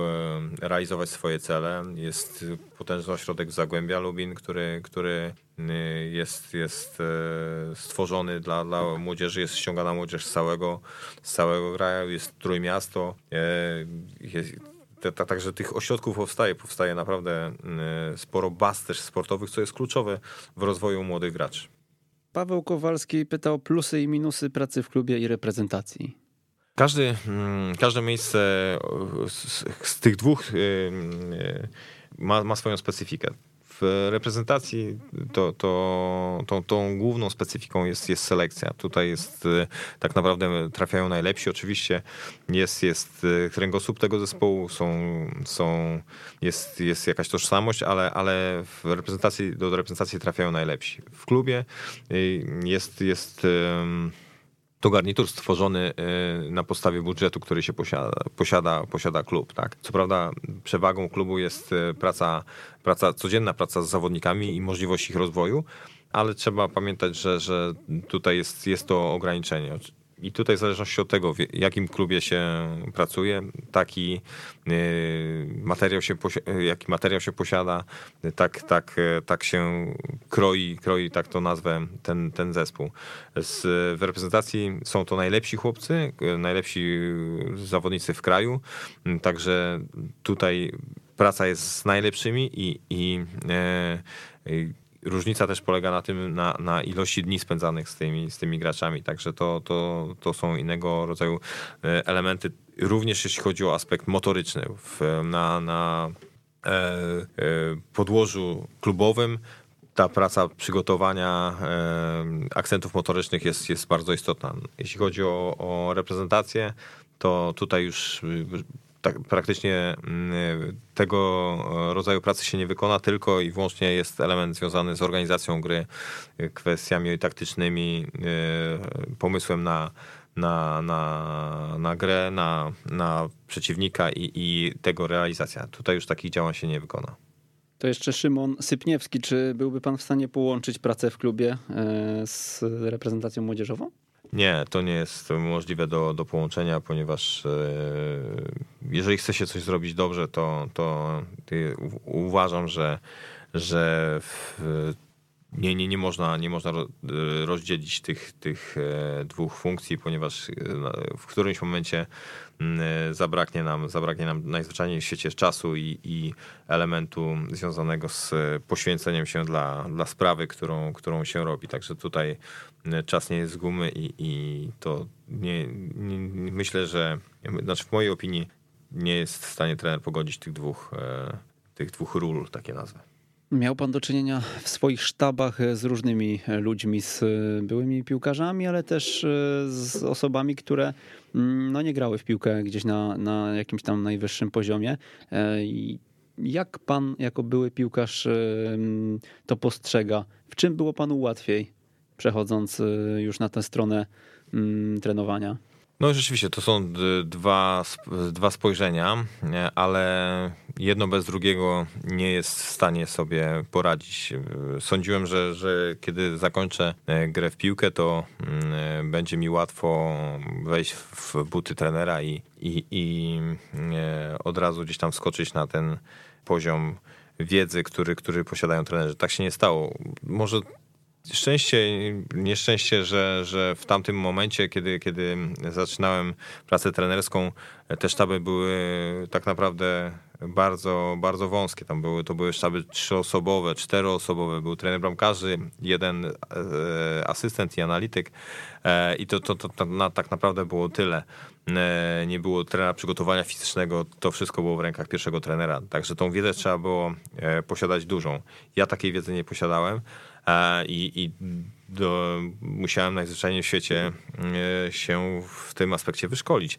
realizować swoje cele. Jest potężny ośrodek Zagłębia Lubin, który, który jest, jest stworzony dla, dla młodzieży, jest ściągana młodzież z całego, z całego kraju, jest Trójmiasto, Także tych ośrodków powstaje, powstaje naprawdę sporo baz też sportowych, co jest kluczowe w rozwoju młodych graczy. Paweł Kowalski pytał plusy i minusy pracy w klubie i reprezentacji. Każdy, mm, każde miejsce z, z tych dwóch y, y, ma, ma swoją specyfikę w reprezentacji to, to, to, tą główną specyfiką jest, jest selekcja. Tutaj jest tak naprawdę trafiają najlepsi. Oczywiście jest, jest kręgosłup tego zespołu, są, są, jest, jest jakaś tożsamość, ale, ale w reprezentacji, do reprezentacji trafiają najlepsi. W klubie jest, jest to garnitur stworzony y, na podstawie budżetu, który się posiada, posiada, posiada klub. Tak? Co prawda przewagą klubu jest y, praca, praca, codzienna praca z zawodnikami i możliwość ich rozwoju, ale trzeba pamiętać, że, że tutaj jest, jest to ograniczenie. I tutaj w zależności od tego, w jakim klubie się pracuje, taki y, materiał się, jaki materiał się posiada, tak, tak, tak się kroi, kroi tak to nazwę, ten, ten zespół. Z, w reprezentacji są to najlepsi chłopcy, najlepsi zawodnicy w kraju, także tutaj praca jest z najlepszymi i, i, i różnica też polega na tym, na, na ilości dni spędzanych z tymi, z tymi graczami, także to, to, to są innego rodzaju e, elementy, również jeśli chodzi o aspekt motoryczny. W, na na e, e, podłożu klubowym ta praca przygotowania e, akcentów motorycznych jest, jest bardzo istotna. Jeśli chodzi o, o reprezentację, to tutaj już tak, praktycznie mm, tego rodzaju pracy się nie wykona, tylko i wyłącznie jest element związany z organizacją gry, kwestiami taktycznymi, y, pomysłem na, na, na, na grę, na, na przeciwnika i, i tego realizacja. Tutaj już takich działań się nie wykona. To jeszcze Szymon Sypniewski. Czy byłby pan w stanie połączyć pracę w klubie e, z reprezentacją młodzieżową? Nie, to nie jest możliwe do, do połączenia, ponieważ e, jeżeli chce się coś zrobić dobrze, to, to uważam, że, że w, nie, nie, nie, można, nie można rozdzielić tych, tych e, dwóch funkcji, ponieważ e, w którymś momencie mm, zabraknie nam, zabraknie nam najzwyczajniej w świecie czasu i, i elementu związanego z poświęceniem się dla, dla sprawy, którą, którą się robi. Także tutaj czas nie jest z gumy i, i to nie, nie, myślę, że znaczy w mojej opinii nie jest w stanie trener pogodzić tych dwóch, e, tych dwóch ról, takie nazwy. Miał pan do czynienia w swoich sztabach z różnymi ludźmi, z byłymi piłkarzami, ale też e, z osobami, które mm, no, nie grały w piłkę gdzieś na, na jakimś tam najwyższym poziomie. E, jak pan jako były piłkarz to postrzega? W czym było panu łatwiej, przechodząc już na tę stronę mm, trenowania? No rzeczywiście, to są dwa, dwa spojrzenia, ale jedno bez drugiego nie jest w stanie sobie poradzić. Sądziłem, że, że kiedy zakończę grę w piłkę, to mm, będzie mi łatwo wejść w buty trenera i, i, i od razu gdzieś tam skoczyć na ten poziom wiedzy, który, który posiadają trenerzy. Tak się nie stało. Może szczęście, nieszczęście, że, że w tamtym momencie, kiedy, kiedy zaczynałem pracę trenerską, te sztaby były tak naprawdę bardzo, bardzo wąskie. Tam były, to były sztaby trzyosobowe, czteroosobowe. Był trener bramkarzy, jeden e, asystent i analityk e, i to, to, to, to na, tak naprawdę było tyle. E, nie było trenera przygotowania fizycznego, to wszystko było w rękach pierwszego trenera. Także tą wiedzę trzeba było posiadać dużą. Ja takiej wiedzy nie posiadałem i, i do, musiałem najzwyczajniej w świecie e, się w tym aspekcie wyszkolić.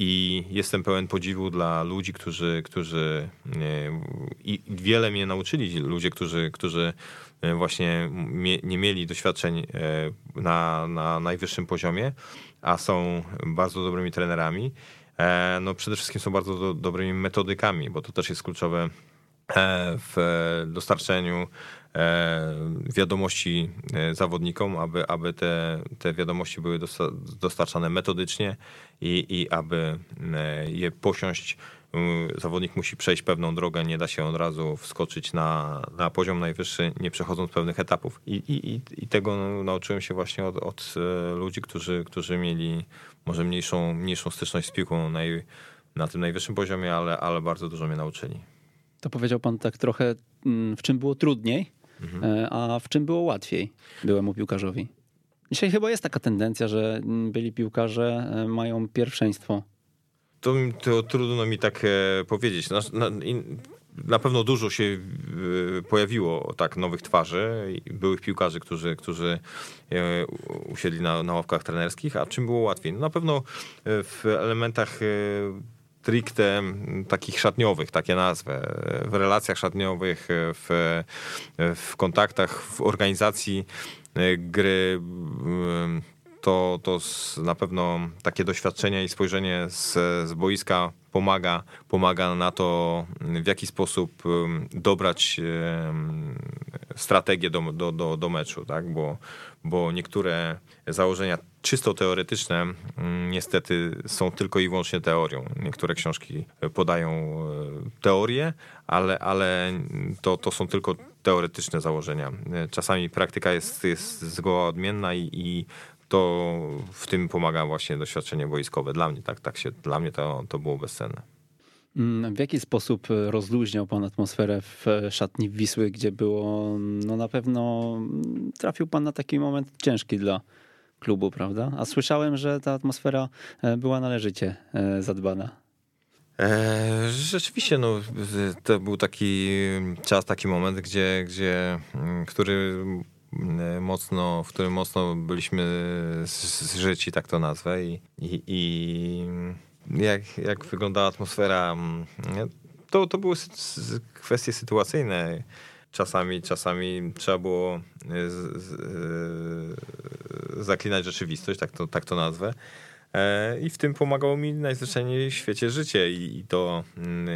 I jestem pełen podziwu dla ludzi, którzy, którzy e, i wiele mnie nauczyli, ludzie, którzy, którzy e, właśnie nie mieli doświadczeń na, na najwyższym poziomie, a są bardzo dobrymi trenerami. No przede wszystkim są bardzo do, dobrymi metodykami, bo to też jest kluczowe w dostarczeniu wiadomości zawodnikom, aby, aby te, te wiadomości były dostarczane metodycznie i, i aby je posiąść Y, zawodnik musi przejść pewną drogę, nie da się od razu wskoczyć na, na poziom najwyższy, nie przechodząc pewnych etapów. I, i, i tego nauczyłem się właśnie od, od e, ludzi, którzy, którzy mieli może mniejszą, mniejszą styczność z piłką naj, na tym najwyższym poziomie, ale, ale bardzo dużo mnie nauczyli. To powiedział pan tak trochę, mm, w czym było trudniej, mhm. E, a w czym było łatwiej byłemu piłkarzowi. Dzisiaj chyba jest taka tendencja, że byli piłkarze e, mają pierwszeństwo to, to trudno mi tak e, powiedzieć. Na, na, na, pewno dużo się pojawiło tak nowych twarzy, byłych piłkarzy, którzy, którzy usiedli na, na ławkach trenerskich, a czym było łatwiej? No na pewno w elementach stricte takich szatniowych, takie nazwę, w relacjach szatniowych, w, w kontaktach, w organizacji gry to, to na pewno takie doświadczenie i spojrzenie z, z boiska pomaga, pomaga na to, w jaki sposób dobrać strategię do, do, do, do meczu, tak? bo, bo niektóre założenia czysto teoretyczne niestety są tylko i wyłącznie teorią. Niektóre książki podają e, teorię, ale, ale to, to są tylko teoretyczne założenia. Czasami praktyka jest, jest zgoła odmienna i, i to w tym pomaga właśnie doświadczenie wojskowe. Dla mnie, tak, tak się, dla mnie to, to było bezcenne. Mm, w jaki sposób rozluźniał pan atmosferę w szatni Wisły, gdzie było, no na pewno trafił pan na taki moment ciężki dla klubu, prawda? A słyszałem, że ta atmosfera e, była należycie e, zadbana. E, rzeczywiście, no, to był taki czas, taki moment, gdzie, gdzie mm, który E, mocno, w którym mocno byliśmy zżyci, tak to nazwę. I, i, i jak, jak wyglądała atmosfera, mm, to, to były kwestie sytuacyjne. Czasami, czasami trzeba było e, z, z, e, zaklinać rzeczywistość, tak to, tak to nazwę. I w tym pomagało mi najzwyczajniej w świecie życie i, to, mm,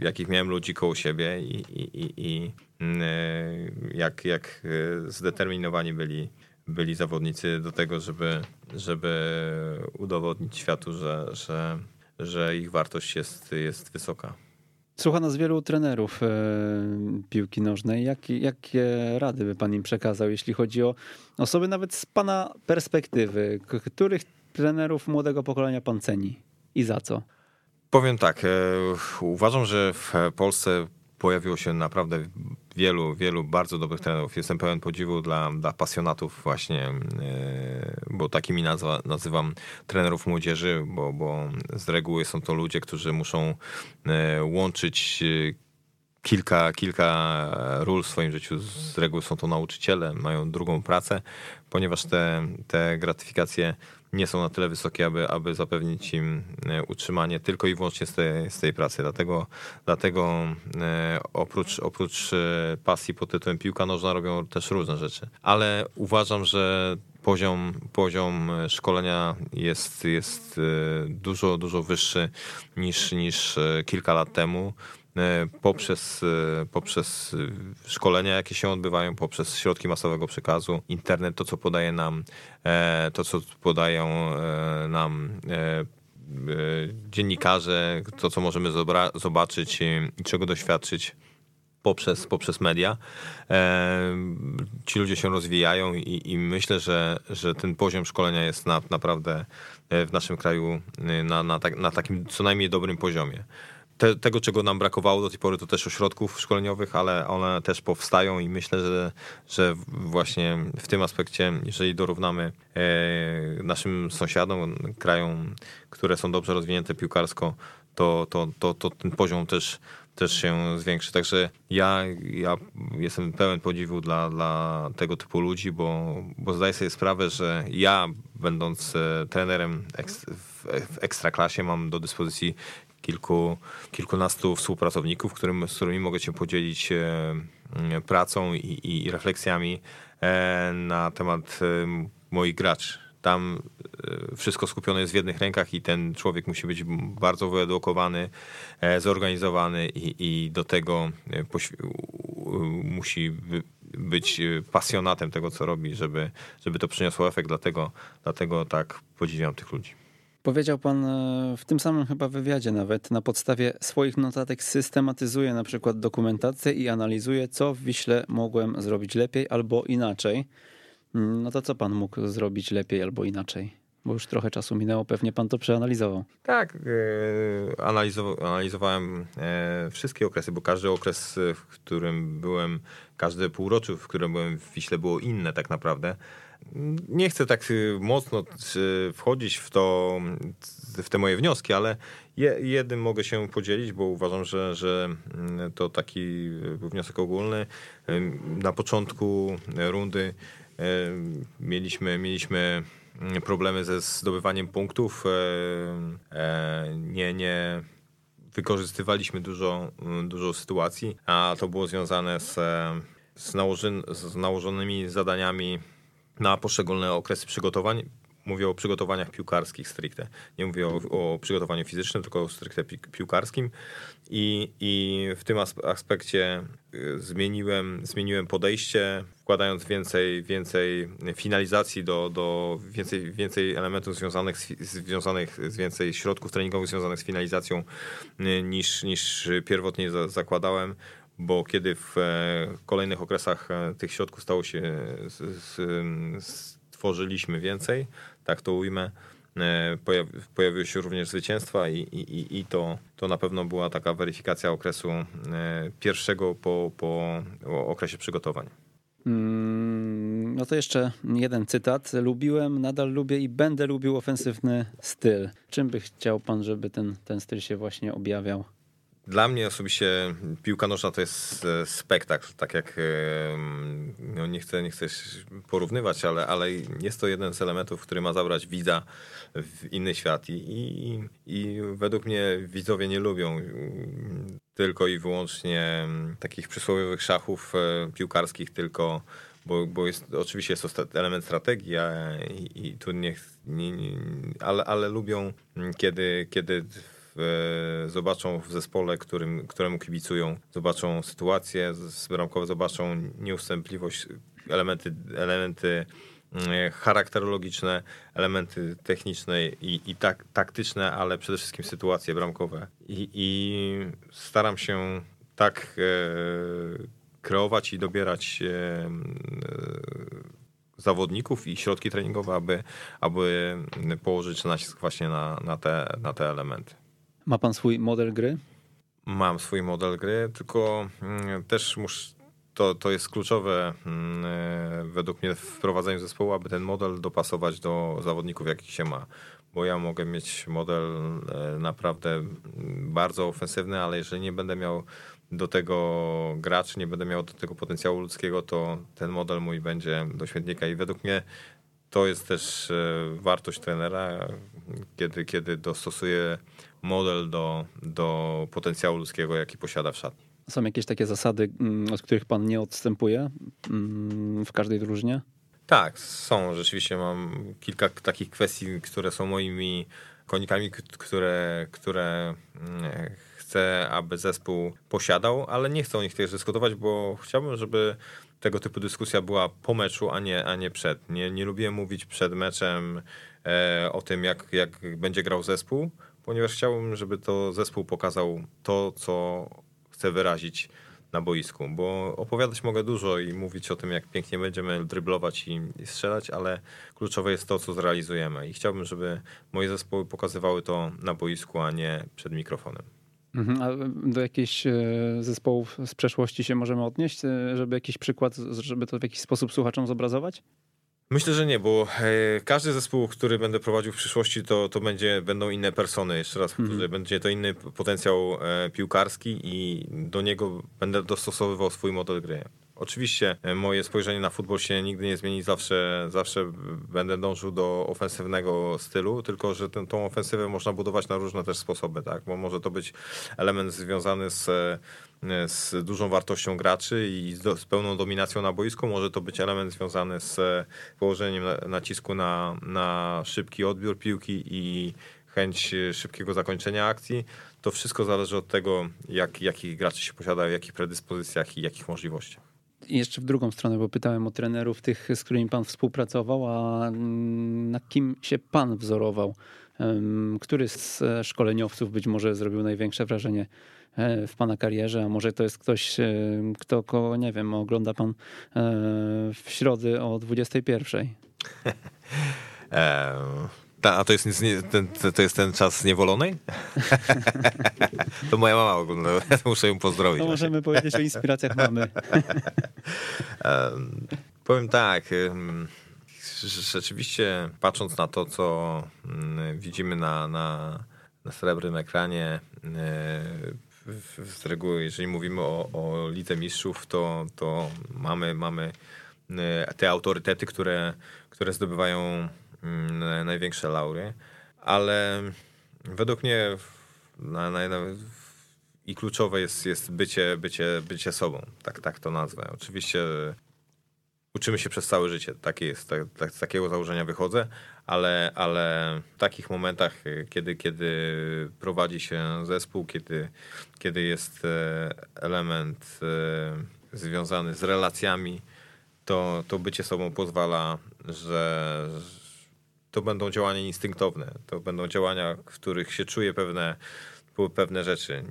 jakich miałem ludzi koło siebie i, i, i, Mm, e, jak, jak e, zdeterminowani byli, byli zawodnicy do tego, żeby, żeby udowodnić światu, że, że, że ich wartość jest, jest wysoka. Słucha nas wielu trenerów e, piłki nożnej. Jak, jakie rady by pan im przekazał, jeśli chodzi o osoby nawet z pana perspektywy? Których trenerów młodego pokolenia pan ceni i za co? Powiem tak. Uważam, że w Polsce pojawiło się naprawdę wielu, wielu bardzo dobrych trenerów. Jestem pełen podziwu dla, dla pasjonatów właśnie, e, bo takimi nazwa, nazywam trenerów młodzieży, bo, bo z reguły są to ludzie, którzy muszą e, łączyć e, kilka, kilka ról w swoim życiu. Z reguły są to nauczyciele, mają drugą pracę, ponieważ te, te gratyfikacje nie są na tyle wysokie, aby, aby zapewnić im e, utrzymanie tylko i wyłącznie z tej, z tej pracy. Dlatego, dlatego e, oprócz, oprócz e, pasji pod tytułem piłka nożna robią też różne rzeczy. Ale uważam, że poziom, poziom szkolenia jest, jest dużo, dużo wyższy niż, niż kilka lat temu. E, poprzez, e, poprzez szkolenia, jakie się odbywają, poprzez środki masowego przekazu, internet, to co podaje nam, e, to co podają nam dziennikarze, to co możemy zobaczyć i czego doświadczyć poprzez, poprzez media. Ci ludzie się rozwijają i, i myślę, że, że ten poziom szkolenia jest na, naprawdę w naszym kraju na, na, tak, na takim co najmniej dobrym poziomie te, tego, czego nam brakowało do tej pory, to też ośrodków szkoleniowych, ale one też powstają i myślę, że, że właśnie w tym aspekcie, jeżeli dorównamy e, naszym sąsiadom, krajom, które są dobrze rozwinięte piłkarsko, to, to, to, to ten poziom też, też się zwiększy. Także ja, ja jestem pełen podziwu dla, dla tego typu ludzi, bo, bo zdaję sobie sprawę, że ja, będąc e, trenerem w, ekstraklasie, mam do dyspozycji kilku, kilkunastu współpracowników, którym, z którymi mogę się podzielić e, pracą i, i refleksjami e, na temat e, moich graczy. tam wszystko skupione jest w jednych rękach i ten człowiek musi być bardzo wyedukowany, zorganizowany i, i do tego musi być pasjonatem tego, co robi, żeby, żeby to przyniosło efekt. Dlatego, dlatego tak podziwiam tych ludzi. Powiedział pan e, w tym samym chyba wywiadzie nawet, na podstawie swoich notatek systematyzuje na przykład dokumentację i analizuje, co w Wiśle mogłem zrobić lepiej albo inaczej. Mm, no to co pan mógł zrobić lepiej albo inaczej? Bo już trochę czasu minęło, pewnie pan to przeanalizował. Tak, e, analizowałem e, wszystkie okresy, bo każdy okres, w którym byłem, każde półrocze, w którym byłem w Wiśle było inne tak naprawdę nie chcę tak y, mocno y, wchodzić w to, w te moje wnioski, ale jednym mogę się podzielić, bo uważam, że, że mm, to taki wniosek ogólny. Na początku rundy mieliśmy, mieliśmy problemy ze zdobywaniem punktów. Nie, nie wykorzystywaliśmy dużo, dużo sytuacji, a to było związane z, z, nałoży, z nałożonymi zadaniami na poszczególne okresy przygotowań. Mówię o przygotowaniach piłkarskich stricte. Nie mówię o, o przygotowaniu fizycznym, tylko o stricte pi piłkarskim. I, I w tym aspekcie y, zmieniłem, zmieniłem podejście, wkładając więcej, więcej finalizacji do, do więcej, więcej elementów związanych z, związanych z więcej środków treningowych związanych z finalizacją y, niż, niż pierwotnie zakładałem bo kiedy w e, kolejnych okresach e, tych środków stało się, stworzyliśmy więcej, tak to ujmę, e, pojawiły się również zwycięstwa i, i, i to, to na pewno była taka weryfikacja okresu pierwszego po, po okresie przygotowań. Mm, no to jeszcze jeden cytat. Lubiłem, nadal lubię i będę lubił ofensywny styl. Czym by chciał pan, żeby ten, ten styl się właśnie objawiał? Dla mnie osobiście piłka nożna to jest e, spektakl, tak jak e, no nie, chcę, nie chcę porównywać, ale, ale jest to jeden z elementów, który ma zabrać widza w inny świat. I, i, i według mnie widzowie nie lubią tylko i wyłącznie takich przysłowiowych szachów e, piłkarskich, tylko bo, bo jest, oczywiście jest to element strategii i, i tu nie, nie, nie ale, ale lubią kiedy, kiedy zobaczą w zespole, którym, któremu kibicują, zobaczą sytuację bramkowe, zobaczą nieustępliwość, elementy, elementy mm, charakterologiczne, elementy techniczne i, i tak, taktyczne, ale przede wszystkim sytuacje bramkowe. I, i staram się tak e, kreować i dobierać e, e, zawodników i środki treningowe, aby, aby położyć nacisk właśnie na, na, te, na te elementy. Ma pan swój model gry? Mam swój model gry, tylko mm, też muszę to, to jest kluczowe mm, według mnie w wprowadzeniu zespołu, aby ten model dopasować do zawodników, jakich się ma. Bo ja mogę mieć model e, naprawdę bardzo ofensywny, ale jeżeli nie będę miał do tego graczy, nie będę miał do tego potencjału ludzkiego, to ten model mój będzie do. I według mnie to jest też e, wartość trenera, kiedy, kiedy dostosuje model do, do potencjału ludzkiego, jaki posiada w szatni. Są jakieś takie zasady, mm, od których pan nie odstępuje mm, w każdej drużynie? Tak, są. Rzeczywiście mam kilka takich kwestii, które są moimi konikami, które, które mm, chcę, aby zespół posiadał, ale nie chcę o nich też dyskutować, bo chciałbym, żeby tego typu dyskusja była po meczu, a nie, a nie przed. Nie, nie lubię mówić przed meczem e, o tym, jak, jak będzie grał zespół, ponieważ chciałbym, żeby to zespół pokazał to, co chce wyrazić na boisku, bo opowiadać mogę dużo i mówić o tym, jak pięknie będziemy dryblować i, i strzelać, ale kluczowe jest to, co zrealizujemy i chciałbym, żeby moje zespoły pokazywały to na boisku, a nie przed mikrofonem. Mhm, a do jakichś e, zespołów z przeszłości się możemy odnieść, e, żeby jakiś przykład, żeby to w jakiś sposób słuchaczom zobrazować? Myślę, że nie, bo e, każdy zespół, który będę prowadził w przyszłości, to, to będzie, będą inne persony. Jeszcze raz powtórzę, mm. będzie to inny potencjał piłkarski i do niego będę dostosowywał swój model gry. Oczywiście e, moje spojrzenie na futbol się nigdy nie zmieni, zawsze, zawsze będę dążył do ofensywnego stylu, tylko że tę, tą ofensywę można budować na różne też sposoby, tak? bo może to być element związany z, e, z dużą wartością graczy i z, z pełną dominacją na boisku, może to być element związany z e, położeniem nacisku na, na szybki odbiór piłki i chęć szybkiego zakończenia akcji. To wszystko zależy od tego, jak, jakich graczy się posiada, w jakich predyspozycjach i jakich możliwościach jeszcze w drugą stronę, bo pytałem o trenerów, tych, z którymi pan współpracował, a mm, na kim się pan wzorował? Który z e, szkoleniowców być może zrobił największe wrażenie e, w pana karierze, a może to jest ktoś, e, kto, nie wiem, ogląda pan w środę o 21. Ta, a to jest, ten, to jest ten czas zniewolonej? to moja mama ogląda, muszę ją pozdrowić. To możemy powiedzieć o inspiracjach mamy. um, powiem tak, rzeczywiście patrząc na to, co mm, widzimy na, na, na srebrnym ekranie, z reguły, jeżeli mówimy o, o Lidze Mistrzów, to, to mamy, mamy te autorytety, które, które zdobywają największe laury, ale według mnie na, na, na, i kluczowe jest, jest bycie, bycie, bycie sobą, tak, tak to nazwę. Oczywiście uczymy się przez całe życie, takie jest, tak, tak, z takiego założenia wychodzę, ale, ale w takich momentach, kiedy, kiedy prowadzi się zespół, kiedy, kiedy jest e, element e, związany z relacjami, to, to bycie sobą pozwala, że to będą działania instynktowne. To będą działania, w których się czuje pewne, pewne rzeczy.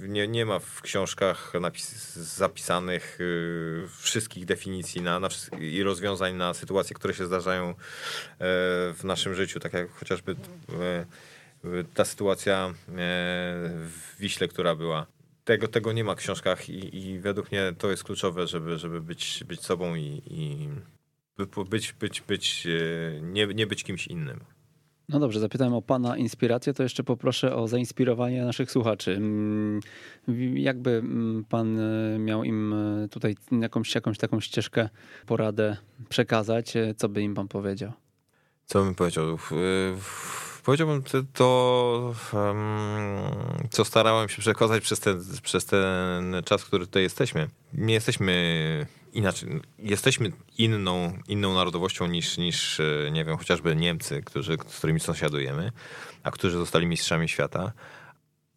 Nie, nie ma w książkach napis, zapisanych y, wszystkich definicji na, na, i rozwiązań na sytuacje, które się zdarzają e, w naszym życiu, tak jak chociażby e, ta sytuacja e, w Wiśle, która była. Tego, tego nie ma w książkach i, i według mnie to jest kluczowe, żeby, żeby być, być sobą i, i być, być, być, e, nie, nie być kimś innym. No dobrze, zapytałem o Pana inspirację, to jeszcze poproszę o zainspirowanie naszych słuchaczy. Mm, jakby mm, Pan e, miał im e, tutaj jakąś, jakąś taką ścieżkę, poradę przekazać, co by im Pan powiedział? Co bym powiedział? Powiedziałbym to, to co starałem się przekazać przez ten, przez ten czas, który tutaj jesteśmy. Nie jesteśmy inaczej, jesteśmy inną, inną narodowością niż, niż, e, nie wiem, chociażby Niemcy, którzy, z którymi sąsiadujemy, a którzy zostali mistrzami świata.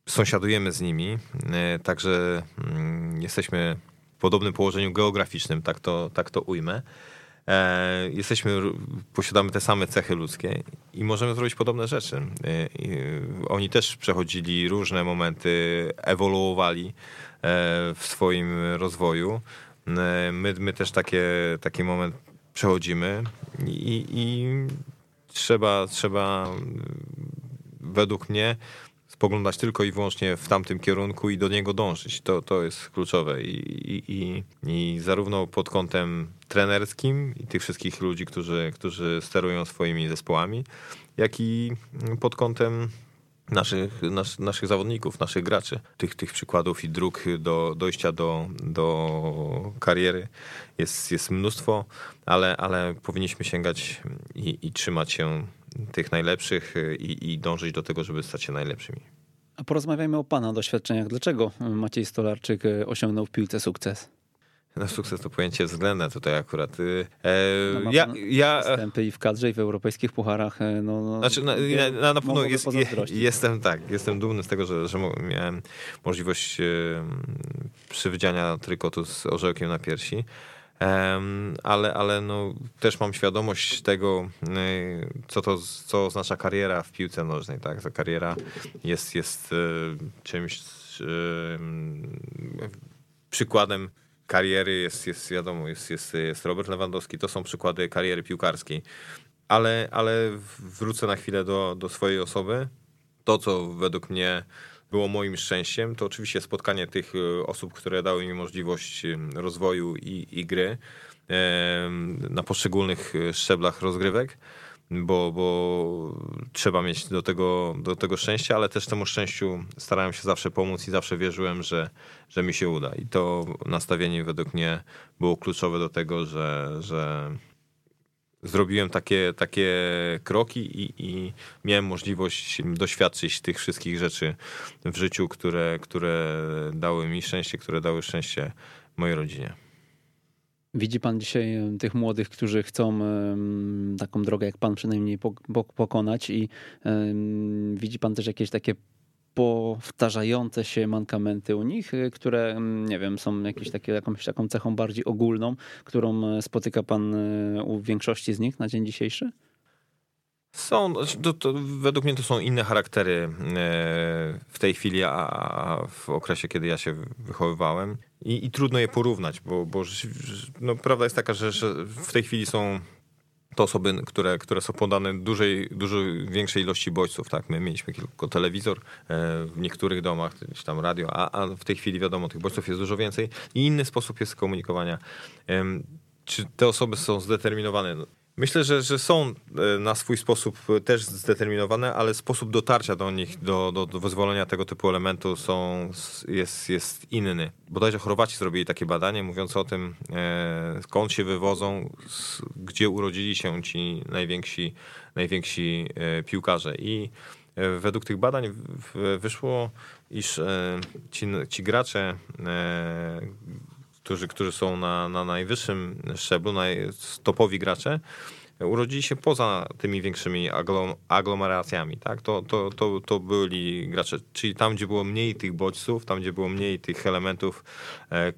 Sąsiadujemy z nimi, e, także mm, jesteśmy w podobnym położeniu geograficznym, tak to, tak to ujmę. E, jesteśmy, posiadamy te same cechy ludzkie i możemy zrobić podobne rzeczy. Oni też przechodzili różne momenty, ewoluowali w swoim rozwoju. E, my, my też takie, taki moment przechodzimy i, i trzeba, trzeba według mnie spoglądać tylko i wyłącznie w tamtym kierunku i do niego dążyć. To, to jest kluczowe I, i, i, zarówno pod kątem trenerskim i tych wszystkich ludzi, którzy, którzy sterują swoimi zespołami, jak i pod kątem naszych, nas, naszych zawodników, naszych graczy. Tych, tych przykładów i dróg do dojścia do, do kariery jest, jest mnóstwo, ale, ale powinniśmy sięgać i, i trzymać się tych najlepszych i, i dążyć do tego, żeby stać się najlepszymi. A porozmawiajmy o Pana doświadczeniach. Dlaczego Maciej Stolarczyk osiągnął w piłce sukces? No, sukces to pojęcie względne tutaj akurat. Y, e, no ja, ja występy i w kadrze, i w europejskich pucharach. E, no, no, znaczy, na, na, na pewno jest, jestem tak, jestem dumny z tego, że, że miałem możliwość e, przywdziania trykotu z orzełkiem na piersi. ale, ale no, też mam świadomość tego, e, co to co oznacza kariera w piłce nożnej. Tak? Ta kariera jest, jest czymś przykładem kariery jest, jest wiadomo, jest, jest, jest Robert Lewandowski, to są przykłady kariery piłkarskiej. Ale, ale wrócę na chwilę do, do swojej osoby. To, co według mnie było moim szczęściem, to oczywiście spotkanie tych e, osób, które dały mi możliwość e, rozwoju i, i gry na poszczególnych e, szczeblach rozgrywek. Bo, bo trzeba mieć do tego, do tego szczęścia, ale też temu szczęściu starałem się zawsze pomóc i zawsze wierzyłem, że, że mi się uda. I to nastawienie według mnie było kluczowe do tego, że, że zrobiłem takie, takie kroki i, i miałem możliwość doświadczyć tych wszystkich rzeczy w życiu, które, które dały mi szczęście, które dały szczęście mojej rodzinie. Widzi pan dzisiaj tych młodych, którzy chcą taką drogę jak pan przynajmniej pokonać i widzi pan też jakieś takie powtarzające się mankamenty u nich, y, które, nie wiem, są jakieś takie, jakąś taką cechą bardziej ogólną, którą e, spotyka pan e, u większości z nich na dzień dzisiejszy? Są, znaczy, to, to, według mnie to są inne charaktery e, w tej chwili, a w okresie, kiedy ja się wychowywałem. I, i trudno je porównać, bo, bo no, prawda jest taka, że, że w tej chwili są to osoby, które, które są podane dużej, dużo większej ilości bodźców. Tak? My mieliśmy tylko telewizor e, w niektórych domach, czy tam radio, a, a w tej chwili wiadomo, tych bodźców jest dużo więcej i inny sposób jest komunikowania. Czy te osoby są zdeterminowane? Myślę, że, że są e, na swój sposób też zdeterminowane, ale sposób dotarcia do nich, do, do, do wyzwolenia tego typu elementu są, jest, jest inny. Bodajże Chorwaci zrobili takie badanie mówiące o tym, e, skąd się wywodzą, gdzie urodzili się ci najwięksi, najwięksi e, piłkarze. I według tych badań wyszło, iż ci, ci gracze którzy, którzy są na, na najwyższym szczeblu, naj, topowi gracze, urodzili się poza tymi większymi aglomeracjami. Tak? To, to, to, to byli gracze, czyli tam, gdzie było mniej tych bodźców, tam, gdzie było mniej tych elementów, e,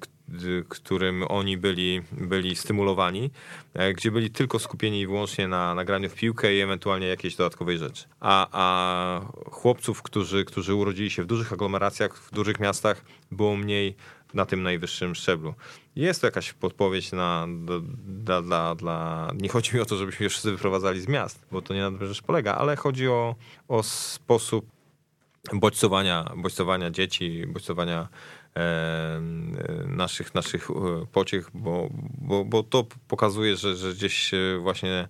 którym oni byli, byli stymulowani, e, gdzie byli tylko skupieni wyłącznie na nagraniu w piłkę i ewentualnie jakiejś dodatkowej rzeczy. A, a chłopców, którzy, którzy urodzili się w dużych aglomeracjach, w dużych miastach, było mniej na tym najwyższym szczeblu. Jest to jakaś podpowiedź na, dla, dla, dla... Nie chodzi mi o to, żebyśmy się wszyscy wyprowadzali z miast, bo to nie na tym rzecz polega, ale chodzi o, o sposób bodźcowania, bodźcowania dzieci, bodźcowania e, naszych, naszych e, pociech, bo, bo, bo to pokazuje, że, że gdzieś właśnie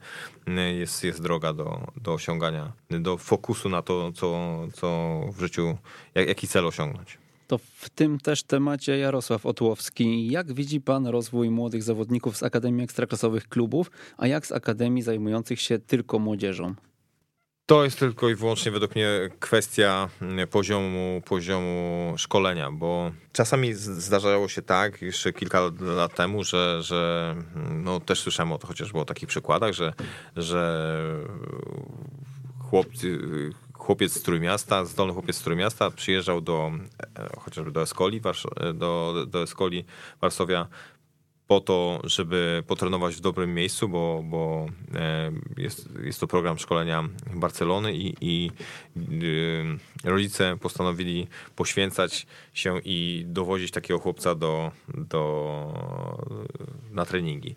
jest, jest droga do, do osiągania, do fokusu na to, co, co w życiu, jak, jaki cel osiągnąć. To w tym też temacie Jarosław Otłowski. Jak widzi pan rozwój młodych zawodników z Akademii Ekstraklasowych klubów, a jak z Akademii zajmujących się tylko młodzieżą? To jest tylko i wyłącznie według mnie kwestia mm, poziomu, poziomu szkolenia, bo czasami zdarzało się tak, jeszcze kilka lat temu, że, że mm, no też słyszałem o to chociażby o takich przykładach, że, że chłopcy chłopiec z Trójmiasta, zdolny chłopiec z Trójmiasta przyjeżdżał do e, chociażby do Escoli, e, do, do Escoli Warszawia po to, żeby potrenować w dobrym miejscu, bo, bo e, jest, jest to program szkolenia Barcelony i, i rodzice postanowili poświęcać się i dowozić takiego chłopca do, do, na treningi.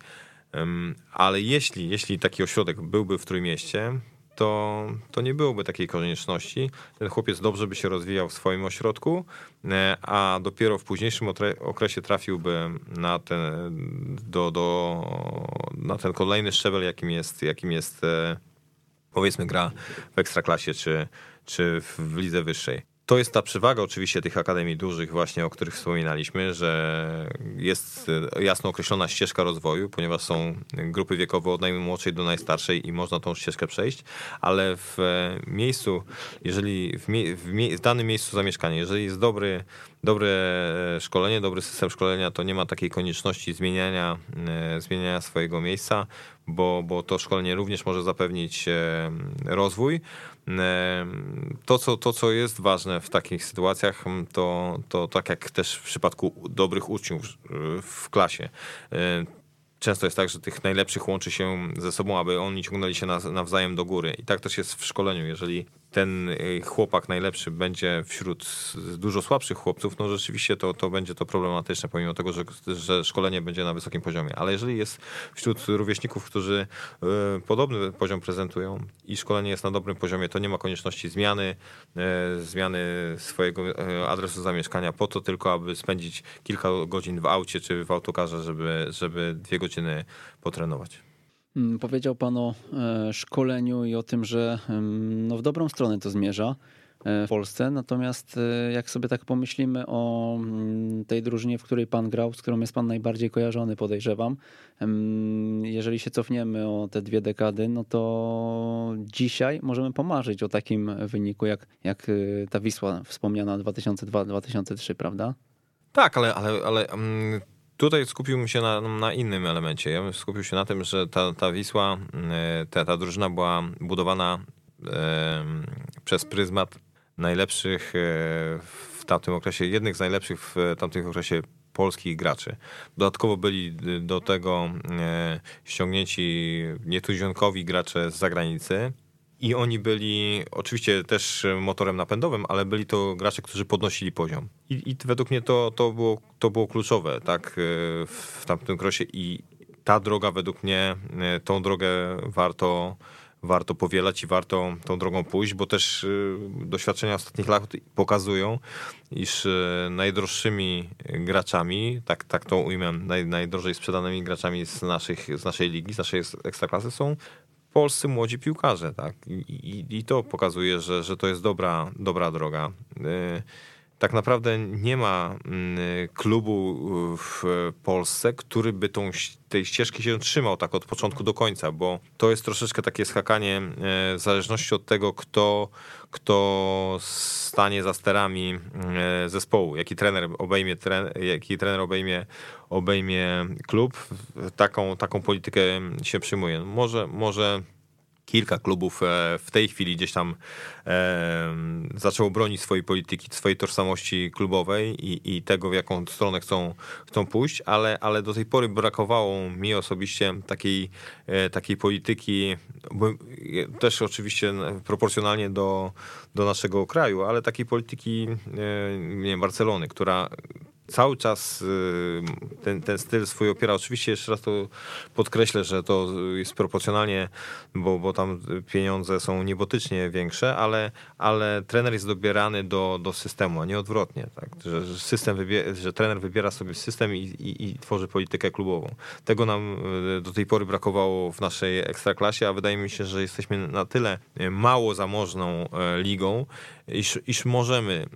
Ale jeśli, jeśli taki ośrodek byłby w Trójmieście, to, to nie byłoby takiej konieczności. Ten chłopiec dobrze by się rozwijał w swoim ośrodku, e, a dopiero w późniejszym okresie trafiłby na ten, do, do, na ten kolejny szczebel, jakim jest, jakim jest e, powiedzmy gra w ekstraklasie czy, czy w lidze wyższej to jest ta przewaga oczywiście tych akademii dużych właśnie, o których wspominaliśmy, że jest jasno określona ścieżka rozwoju, ponieważ są grupy wiekowe od najmłodszej do najstarszej i można tą ścieżkę przejść, ale w miejscu, jeżeli w, mie w, mie w danym miejscu zamieszkania, jeżeli jest dobry, dobre szkolenie, dobry system szkolenia, to nie ma takiej konieczności zmieniania, e, zmieniania swojego miejsca, bo, bo to szkolenie również może zapewnić e, rozwój. To co, to, co jest ważne w takich sytuacjach, to, to tak jak też w przypadku dobrych uczniów w klasie. Często jest tak, że tych najlepszych łączy się ze sobą, aby oni ciągnęli się nawzajem do góry. I tak też jest w szkoleniu. Jeżeli ten y, chłopak najlepszy będzie wśród dużo słabszych chłopców, no rzeczywiście to, to będzie to problematyczne, pomimo tego, że, że szkolenie będzie na wysokim poziomie. Ale jeżeli jest wśród rówieśników, którzy y, podobny poziom prezentują i szkolenie jest na dobrym poziomie, to nie ma konieczności zmiany, y, zmiany swojego adresu zamieszkania po to tylko, aby spędzić kilka godzin w aucie czy w autokarze, żeby, żeby dwie godziny potrenować. Mm, powiedział Pan o e, szkoleniu i o tym, że no, w dobrą stronę to zmierza e, w Polsce. Natomiast e, jak sobie tak pomyślimy o mm, tej drużynie, w której Pan grał, z którą jest Pan najbardziej kojarzony, podejrzewam, jeżeli się cofniemy o te dwie dekady, no to dzisiaj możemy pomarzyć o takim wyniku, jak, jak ta Wisła wspomniana 2002-2003, prawda? Tak, ale, ale, ale tutaj skupiłbym się na, na, innym elemencie. Ja bym skupił się na tym, że ta, ta Wisła, e, ta, ta drużyna była budowana e, przez pryzmat najlepszych e, w tamtym okresie, jednych z najlepszych w tamtym okresie polskich graczy. Dodatkowo byli do tego ściągnięci nietuzionkowi gracze z zagranicy, i oni byli oczywiście też motorem napędowym, ale byli to gracze, którzy podnosili poziom. I, i według mnie to, to, było, to było kluczowe tak, e, w tamtym krosie i ta droga według mnie, e, tą drogę warto, warto powielać i warto tą drogą pójść, bo też e, doświadczenia ostatnich lat pokazują, iż najdroższymi graczami, tak, tak to ujmę, naj, najdrożej sprzedanymi graczami z, naszych, z naszej ligi, z naszej ekstraklasy są polscy młodzi piłkarze, tak? I, i, i to pokazuje, że, że to jest dobra, dobra droga. Y, tak naprawdę nie ma y, klubu w Polsce, który by tą, tej ścieżki się trzymał tak od początku do końca, bo to jest troszeczkę takie skakanie y, w zależności od tego, kto, kto stanie za sterami zespołu, jaki trener obejmie, jaki trener obejmie, obejmie klub, taką, taką politykę się przyjmuje. Może, może kilka klubów e, w tej chwili gdzieś tam e, zaczęło bronić swojej polityki, swojej tożsamości klubowej i, i tego, w jaką stronę chcą, chcą pójść, ale, ale do tej pory brakowało mi osobiście takiej, e, takiej polityki, też oczywiście proporcjonalnie do, do naszego kraju, ale takiej polityki nie, Barcelony, która cały czas y, ten, ten styl swój opiera. Oczywiście jeszcze raz to podkreślę, że to jest proporcjonalnie, bo, bo tam pieniądze są niebotycznie większe, ale, ale trener jest dobierany do, do systemu, a nie odwrotnie. Tak? Że, system że trener wybiera sobie system i, i, i, tworzy politykę klubową. Tego nam y, do tej pory brakowało w naszej ekstraklasie, a wydaje mi się, że jesteśmy na tyle mało zamożną ligą, iż, iż możemy e,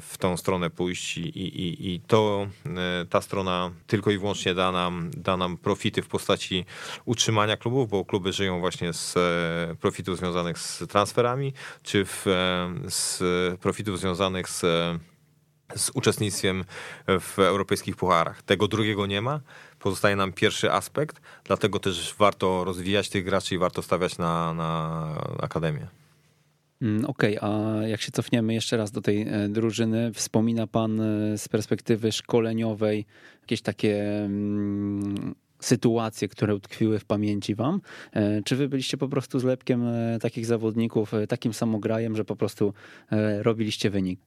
w tą stronę pójść i, i, i to e, ta strona tylko i wyłącznie da nam, da nam profity w postaci utrzymania klubów, bo kluby żyją właśnie z e, profitów związanych z transferami, czy w, z profitów związanych z z uczestnictwem w europejskich pucharach. Tego drugiego nie ma. Pozostaje nam pierwszy aspekt, dlatego też warto rozwijać tych graczy i warto stawiać na, na akademię. Mm, okej, okay, a jak się cofniemy jeszcze raz do tej e, drużyny, wspomina Pan e, z perspektywy szkoleniowej jakieś takie mm, sytuacje, które utkwiły w pamięci Wam? E, czy Wy byliście po prostu zlepkiem takich zawodników, takim samograjem, że po prostu robiliście wynik?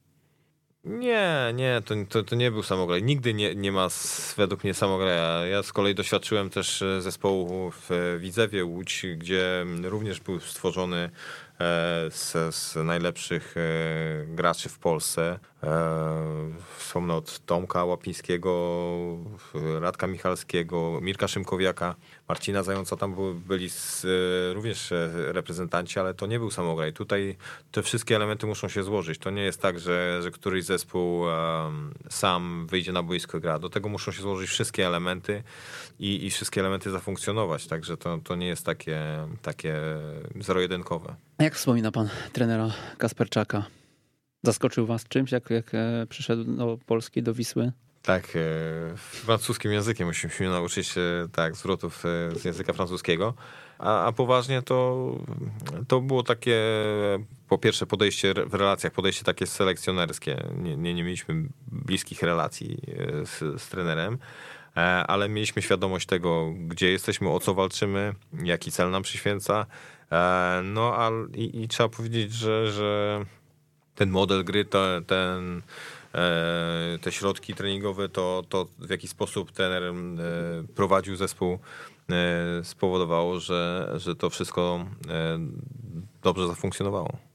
Nie, nie, to, to, to, nie był samograj. Nigdy nie, nie ma według mnie samograja. Ja z kolei doświadczyłem też zespołu w Widzewie Łódź, gdzie również był stworzony z, z najlepszych e, graczy w Polsce. E, wspomnę od Tomka Łapińskiego, Radka Michalskiego, Mirka Szymkowiaka, Marcina Zająca, tam byli z, również reprezentanci, ale to nie był samograj. Tutaj te wszystkie elementy muszą się złożyć. To nie jest tak, że, że któryś zespół sam wyjdzie na boisko gra. Do tego muszą się złożyć wszystkie elementy i, i wszystkie elementy zafunkcjonować. Także to, to nie jest takie, takie zero-jedynkowe. Jak wspomina pan trenera Kasperczaka? Zaskoczył was czymś, jak, jak e, przyszedł do Polski, do Wisły? Tak, e, francuskim językiem musimy się nauczyć tak, zwrotów e, z języka francuskiego. A, a, poważnie to, to było takie, po pierwsze podejście w relacjach, podejście takie selekcjonerskie. Nie, nie, nie mieliśmy bliskich relacji z, z trenerem, ale mieliśmy świadomość tego, gdzie jesteśmy, o co walczymy, jaki cel nam przyświęca. No a, i, i trzeba powiedzieć, że, że ten model gry, to, ten, e, te środki treningowe, to, to w jaki sposób trener e, prowadził zespół, e, spowodowało, że, że to wszystko dobrze zafunkcjonowało.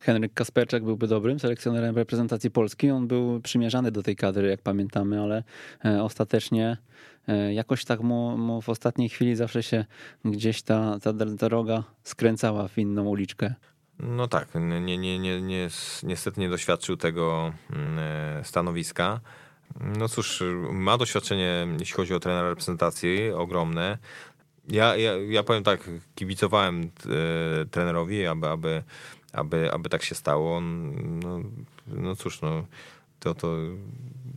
Henryk Kasperczak byłby dobrym selekcjonerem reprezentacji Polski. On był przymierzany do tej kadry, jak pamiętamy, ale e, ostatecznie e, jakoś tak mu, mu w ostatniej chwili zawsze się gdzieś ta, ta droga skręcała w inną uliczkę. No tak, nie, nie, nie, nie, niestety nie doświadczył tego mm, e, stanowiska. No cóż, ma doświadczenie, jeśli chodzi o trenera reprezentacji, ogromne. Ja, ja, ja powiem tak, kibicowałem trenerowi, aby, aby, aby, aby tak się stało. No, no cóż, no, to, to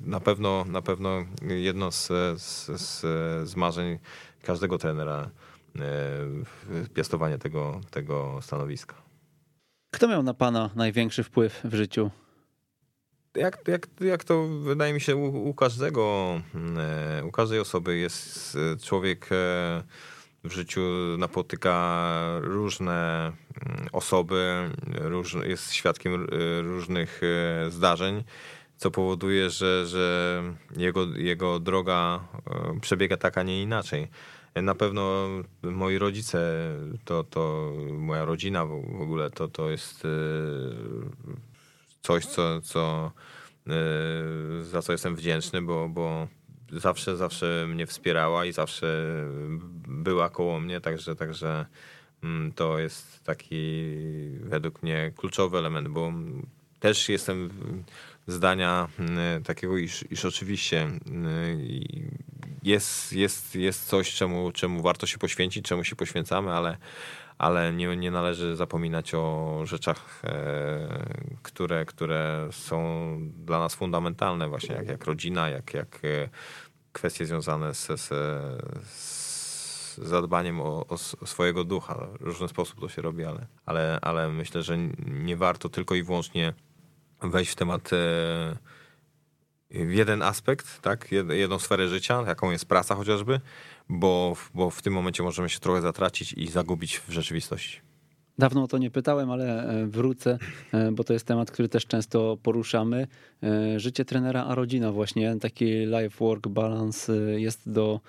na pewno, na pewno jedno z, z, z, z marzeń każdego trenera e, piastowanie tego, tego stanowiska. Kto miał na pana największy wpływ w życiu? Jak, jak, jak to wydaje mi się u, u każdego, e, u każdej osoby jest człowiek e, w życiu napotyka różne mm, osoby, jest świadkiem różnych e, zdarzeń, co powoduje, że, że jego, jego droga przebiega tak, a nie inaczej. Na pewno moi rodzice, to, to moja rodzina w ogóle, to, to jest coś, co, co, za co jestem wdzięczny, bo, bo zawsze, zawsze mnie wspierała i zawsze była koło mnie, także, także mm, to jest taki według mnie kluczowy element, bo też jestem zdania mm, takiego, iż, iż oczywiście mm, jest, jest, jest coś, czemu, czemu warto się poświęcić, czemu się poświęcamy, ale, ale nie, nie należy zapominać o rzeczach, e, które, które są dla nas fundamentalne, właśnie jak, jak rodzina, jak, jak e, kwestie związane z, z, z zadbaniem o, o, swojego ducha. W różny sposób to się robi, ale, ale, ale myślę, że nie warto tylko i wyłącznie wejść w temat e, w jeden aspekt, tak, jedną sferę życia, jaką jest praca chociażby, bo, bo w tym momencie możemy się trochę zatracić i zagubić w rzeczywistości. Dawno o to nie pytałem, ale e, wrócę, e, bo to jest temat, który też często poruszamy. Życie trenera, a rodzina właśnie, taki life-work balance jest do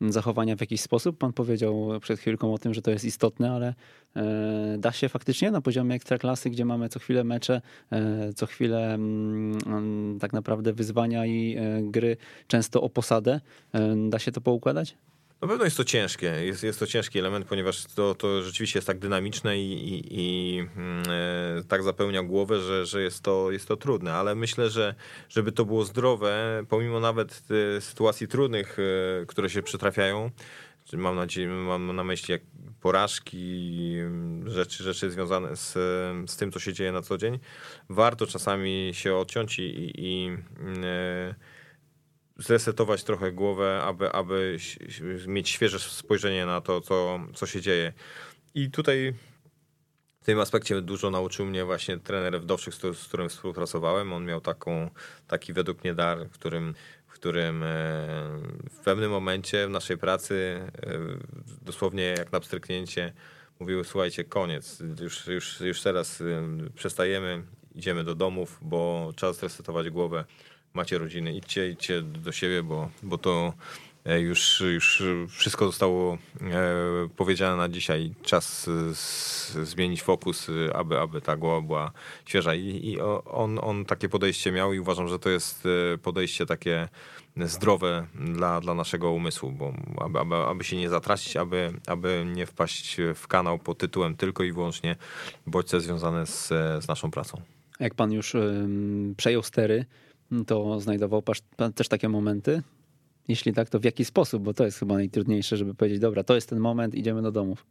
zachowania w jakiś sposób. Pan powiedział przed chwilką o tym, że to jest istotne, ale e, da się faktycznie na poziomie ekstraklasy, gdzie mamy co chwilę mecze, e, co chwilę mm, mm, tak naprawdę wyzwania i e, gry często o posadę. Da się to poukładać? Na pewno jest to ciężkie, jest, jest to ciężki element, ponieważ to, to rzeczywiście jest tak dynamiczne i, i, i mm, e, tak zapełnia głowę, że, że jest, to, jest to trudne, ale myślę, że żeby to było zdrowe, pomimo nawet sytuacji trudnych, e, które się przytrafiają, mam, nadzieję, mam na myśli jak porażki, rzeczy, rzeczy związane z, z tym, co się dzieje na co dzień, warto czasami się odciąć i, i e, zresetować trochę głowę, aby, aby mieć świeże spojrzenie na to, co, co się dzieje. I tutaj w tym aspekcie dużo nauczył mnie właśnie trener Wdowczyk, z, którym współpracowałem. On miał taką, taki według mnie dar, w którym, w którym e, w pewnym momencie w naszej pracy, e, dosłownie jak na pstryknięcie, mówił, słuchajcie, koniec, już, już, już teraz e, przestajemy, idziemy do domów, bo trzeba zresetować głowę macie rodziny, idźcie, idźcie do siebie, bo, bo to e, już, już wszystko zostało e, powiedziane na dzisiaj. Czas zmienić fokus, aby, aby ta głowa była świeża. I, i on, on takie podejście miał i uważam, że to jest e, podejście takie zdrowe dla, dla naszego umysłu, bo aby, aby, aby się nie zatracić, aby, aby nie wpaść w kanał pod tytułem tylko i wyłącznie bodźce związane z, z naszą pracą. Jak pan już przejął stery, to znajdował pan też takie momenty? Jeśli tak, to w jaki sposób? Bo to jest chyba najtrudniejsze, żeby powiedzieć, dobra, to jest ten moment, idziemy do domów.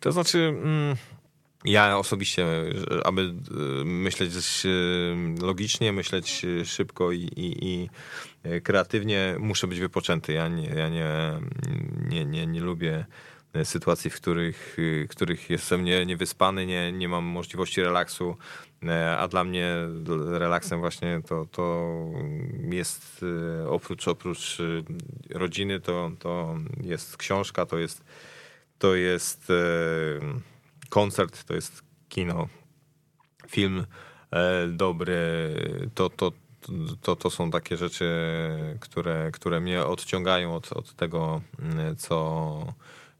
To znaczy, mm, ja osobiście, aby y, myśleć logicznie, myśleć szybko i, i, i kreatywnie, muszę być wypoczęty. Ja nie, ja nie, nie, nie, nie lubię sytuacji, w których, których jestem nie, niewyspany, nie, nie mam możliwości relaksu. E, a dla mnie relaksem właśnie to, to jest e, oprócz, oprócz e, rodziny, to, to jest książka, to jest, to jest koncert, to jest kino, film dobry, to, to, to, to są takie rzeczy, które, które mnie odciągają od, od tego, co,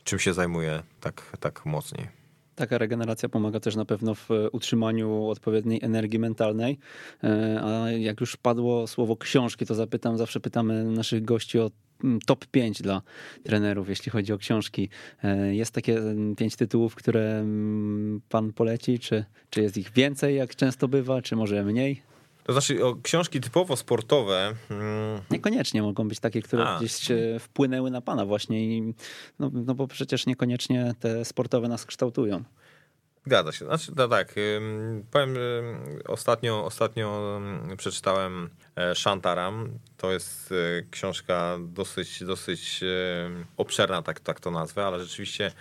czym się zajmuję tak, tak mocniej taka regeneracja pomaga też na pewno w utrzymaniu odpowiedniej energii mentalnej. E, a jak już padło słowo książki, to zapytam, zawsze pytamy naszych gości o mm, top 5 dla trenerów, jeśli chodzi o książki. E, jest takie mm, pięć tytułów, które mm, pan poleci, czy, czy jest ich więcej, jak często bywa, czy może mniej? To znaczy o książki typowo sportowe. Hmm. Niekoniecznie mogą być takie, które A. gdzieś wpłynęły na pana właśnie. I, no, no bo przecież niekoniecznie te sportowe nas kształtują. Zgadza się. Znaczy, no tak, powiem, ostatnio, ostatnio przeczytałem e, Shantaram. To jest e, książka dosyć, dosyć obszerna, tak, tak to nazwę, ale rzeczywiście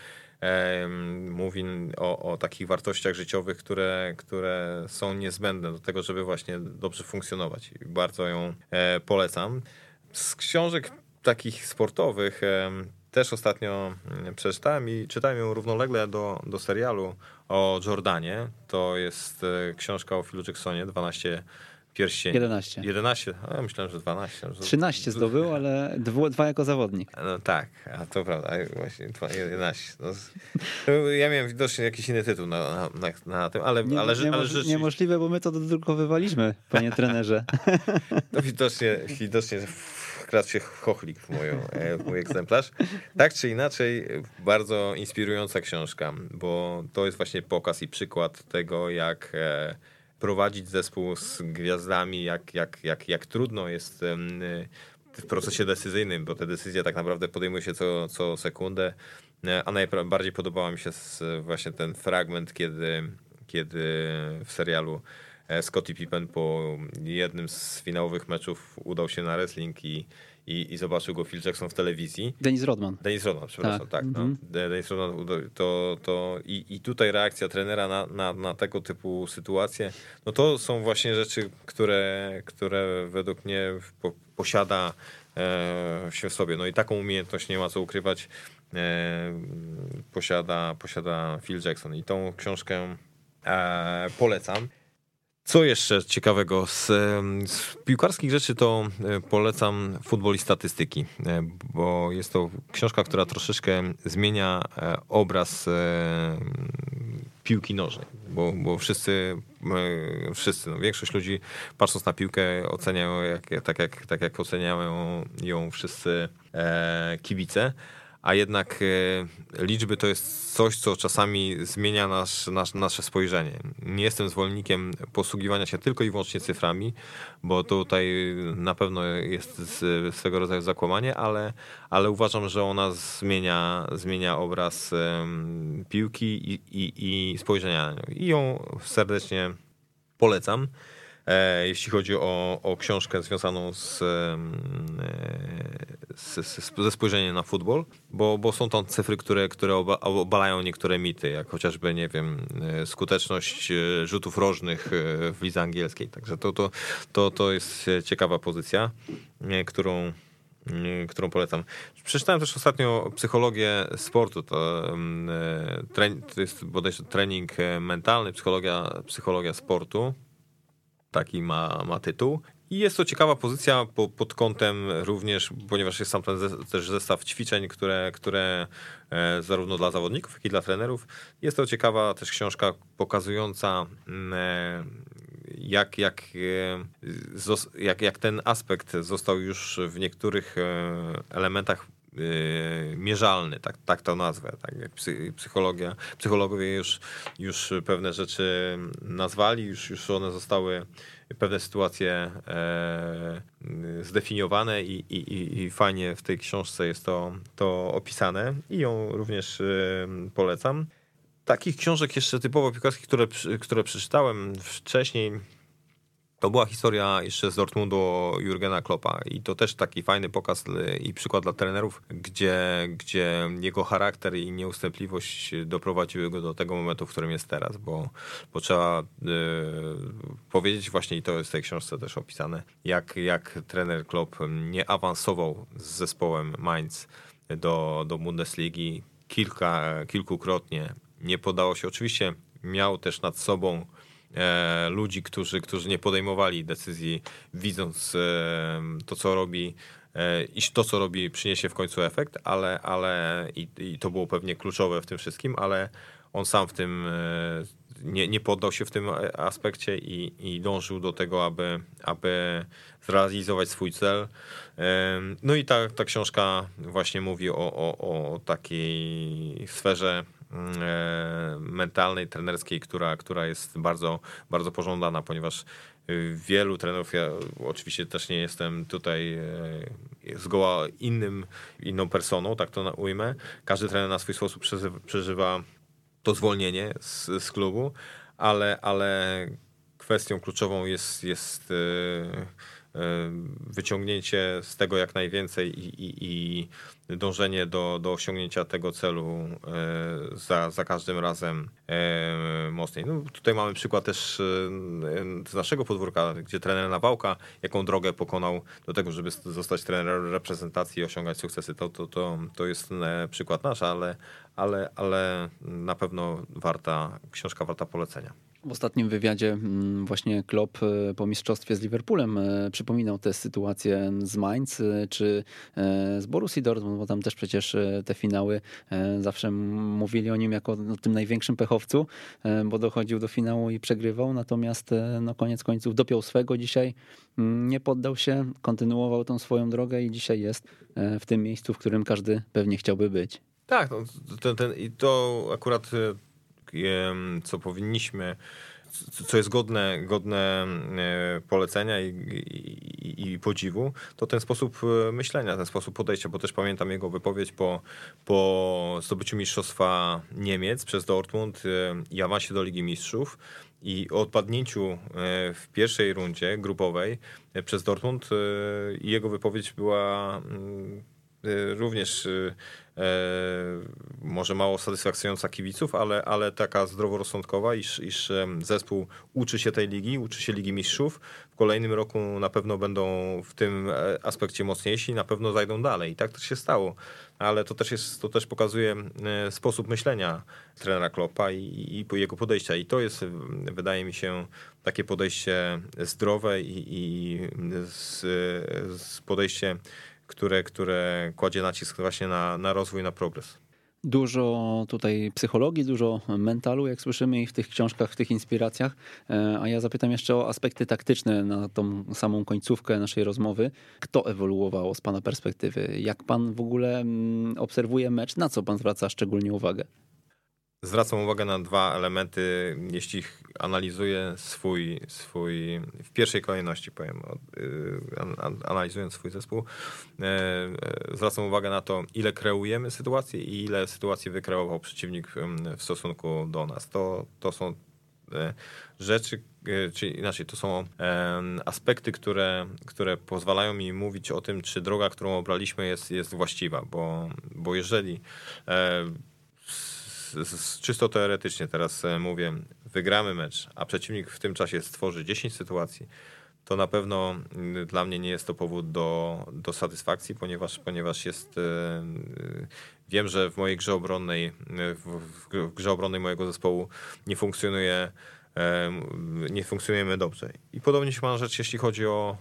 mówi o, o takich wartościach życiowych, które, które są niezbędne do tego, żeby właśnie dobrze funkcjonować. Bardzo ją e, polecam. Z książek takich sportowych też ostatnio mm, przeczytałem i czytałem ją równolegle do, do serialu o Jordanie. To jest e, książka o Philu Jacksonie, 12 pierścieni. 11. 11, a ja myślałem, że 12. 13 zdobył, ale dwu, dwa jako zawodnik. No tak, a to prawda, właśnie 11. No, ja miałem widocznie jakiś inny tytuł na, na, na tym, ale, nie, ale, nie, ale rzeczywiście... Niemożliwe, bo my to dodrukowywaliśmy, panie trenerze. To widocznie, widocznie wkradł się chochlik w, moją, e, w mój egzemplarz. Tak czy inaczej, bardzo inspirująca książka, bo to jest właśnie pokaz i przykład tego, jak e, prowadzić zespół z gwiazdami, jak, jak, jak, jak trudno jest w procesie decyzyjnym, bo te decyzje tak naprawdę podejmuje się co, co sekundę. E, a najbardziej podobał mi się właśnie ten fragment, kiedy, kiedy w serialu e, Scottie Pippen po jednym z finałowych meczów udał się na wrestling i i, i zobaczył go Phil Jackson w telewizji. Denis Rodman. Denis Rodman, przepraszam, tak. tak no. mm -hmm. Denis Rodman, to, to i, i tutaj reakcja trenera na, na, na tego typu sytuacje, no to są właśnie rzeczy, które, które według mnie po, posiada e, się w sobie. No i taką umiejętność nie ma co ukrywać. E, posiada, posiada Phil Jackson i tą książkę e, polecam. Co jeszcze ciekawego? Z, z, piłkarskich rzeczy to e, polecam Futbol i statystyki, e, bo jest to książka, która troszeczkę zmienia e, obraz piłki nożnej, bo, bo wszyscy, wszyscy no większość ludzi patrząc na piłkę oceniają jak, tak, jak, tak jak oceniają ją wszyscy kibice a jednak e, liczby to jest coś, co czasami zmienia nasz, nasz, nasze spojrzenie. Nie jestem zwolennikiem posługiwania się tylko i wyłącznie cyframi, bo tutaj na pewno jest swego rodzaju zakłamanie, ale, ale uważam, że ona zmienia, zmienia obraz piłki i, i, i spojrzenia na nią. I ją serdecznie polecam. E, jeśli chodzi o, o książkę związaną z, e, z, z, ze spojrzeniem na futbol, bo, bo są tam cyfry, które, które obalają niektóre mity, jak chociażby, nie wiem, e, skuteczność rzutów rożnych w lidze angielskiej. Także to, to, to, to jest ciekawa pozycja, którą którą polecam. Przeczytałem też ostatnio psychologię sportu. To, to jest bodajże trening mentalny, psychologia, psychologia sportu taki ma, ma tytuł. I jest to ciekawa pozycja po, pod kątem również, ponieważ jest tam ten też zestaw ćwiczeń, które, które e, zarówno dla zawodników, jak i dla trenerów. Jest to ciekawa też książka pokazująca mm, e, jak, jak, e, jak, jak ten aspekt został już w niektórych elementach mierzalny, tak, tak to nazwę. Tak psychologia, psychologowie już, już pewne rzeczy nazwali, już, już one zostały pewne sytuacje e, zdefiniowane i, i, i fajnie w tej książce jest to, to opisane i ją również e, polecam. Takich książek jeszcze typowo piłkarskich, które, które przeczytałem wcześniej, to była historia jeszcze z Dortmundu Jurgena Kloppa i to też taki fajny pokaz i przykład dla trenerów, gdzie, gdzie jego charakter i nieustępliwość doprowadziły go do tego momentu, w którym jest teraz, bo, bo trzeba y, powiedzieć właśnie, i to jest w tej książce też opisane, jak, jak trener Klopp nie awansował z zespołem Mainz do, do Bundesligi kilka, kilkukrotnie. Nie podało się, oczywiście miał też nad sobą E, ludzi, którzy, którzy nie podejmowali decyzji, widząc e, to, co robi, e, iż to, co robi, przyniesie w końcu efekt, ale, ale i, i to było pewnie kluczowe w tym wszystkim, ale on sam w tym nie, nie poddał się w tym aspekcie i, i dążył do tego, aby, aby zrealizować swój cel. No i ta, ta książka właśnie mówi o, o, o takiej sferze mentalnej, trenerskiej, która, która jest bardzo, bardzo pożądana, ponieważ wielu trenerów, ja oczywiście też nie jestem tutaj e, zgoła innym, inną personą, tak to ujmę. Każdy trener na swój sposób przeżywa to zwolnienie z, z klubu, ale, ale kwestią kluczową jest, jest e, e, wyciągnięcie z tego jak najwięcej i, i, i dążenie do, do osiągnięcia tego celu e, za, za każdym razem e, mocniej. No, tutaj mamy przykład też z naszego podwórka, gdzie trener Nawałka, jaką drogę pokonał do tego, żeby zostać trenerem reprezentacji i osiągać sukcesy. To, to, to, to jest przykład nasz, ale, ale, ale na pewno warta, książka warta polecenia. W ostatnim wywiadzie mm, właśnie Klopp e, po mistrzostwie z Liverpoolem e, przypominał tę sytuację z Mainz e, czy z Borussii Dortmund, bo tam też przecież te finały zawsze mówili o nim jako o tym największym pechowcu, bo dochodził do finału i przegrywał, natomiast no koniec końców dopiął swego dzisiaj, mm, nie poddał się, kontynuował tą swoją drogę i dzisiaj jest w tym miejscu, w którym każdy pewnie chciałby być. Tak, no, ten, ten, i to akurat co powinniśmy, co jest godne, godne e, polecenia i, i, i, podziwu, to ten sposób e, myślenia, ten sposób podejścia, bo też pamiętam jego wypowiedź po, po zdobyciu Mistrzostwa Niemiec przez Dortmund e, i awansie do Ligi Mistrzów i odpadnięciu w pierwszej rundzie grupowej przez Dortmund jego wypowiedź była mm, również może mało satysfakcjonująca kibiców, ale, ale taka zdroworozsądkowa, iż, iż zespół uczy się tej ligi, uczy się Ligi Mistrzów. W kolejnym roku na pewno będą w tym e, aspekcie mocniejsi, na pewno zajdą dalej. I tak też się stało. Ale to też, jest, to też pokazuje e, sposób myślenia trenera Kloppa i, i jego podejścia. I to jest, wydaje mi się, takie podejście zdrowe i, i z, z podejście które, które kładzie nacisk właśnie na, na rozwój, na progres. Dużo tutaj psychologii, dużo mentalu, jak słyszymy i w tych książkach, w tych inspiracjach. E, a ja zapytam jeszcze o aspekty taktyczne na tą samą końcówkę naszej rozmowy. Kto ewoluował z Pana perspektywy? Jak Pan w ogóle mm, obserwuje mecz? Na co Pan zwraca szczególnie uwagę? Zwracam uwagę na dwa elementy, jeśli analizuję swój, swój w pierwszej kolejności powiem, y, analizując swój zespół, e, e, zwracam uwagę na to, ile kreujemy sytuację i ile sytuacji wykreował przeciwnik w stosunku do nas. To, to są e, rzeczy, czyli inaczej, to są aspekty, które, które pozwalają mi mówić o tym, czy droga, którą obraliśmy jest, jest właściwa, bo, bo jeżeli czysto teoretycznie teraz e, mówię, wygramy mecz, a przeciwnik w tym czasie stworzy 10 sytuacji, to na pewno mm, dla mnie nie jest to powód do, do satysfakcji, ponieważ, ponieważ jest. E, wiem, że w mojej grze obronnej, e, w, w grze obronnej mojego zespołu nie funkcjonuje, nie funkcjonujemy dobrze. I podobnie się ma rzecz, jeśli chodzi o,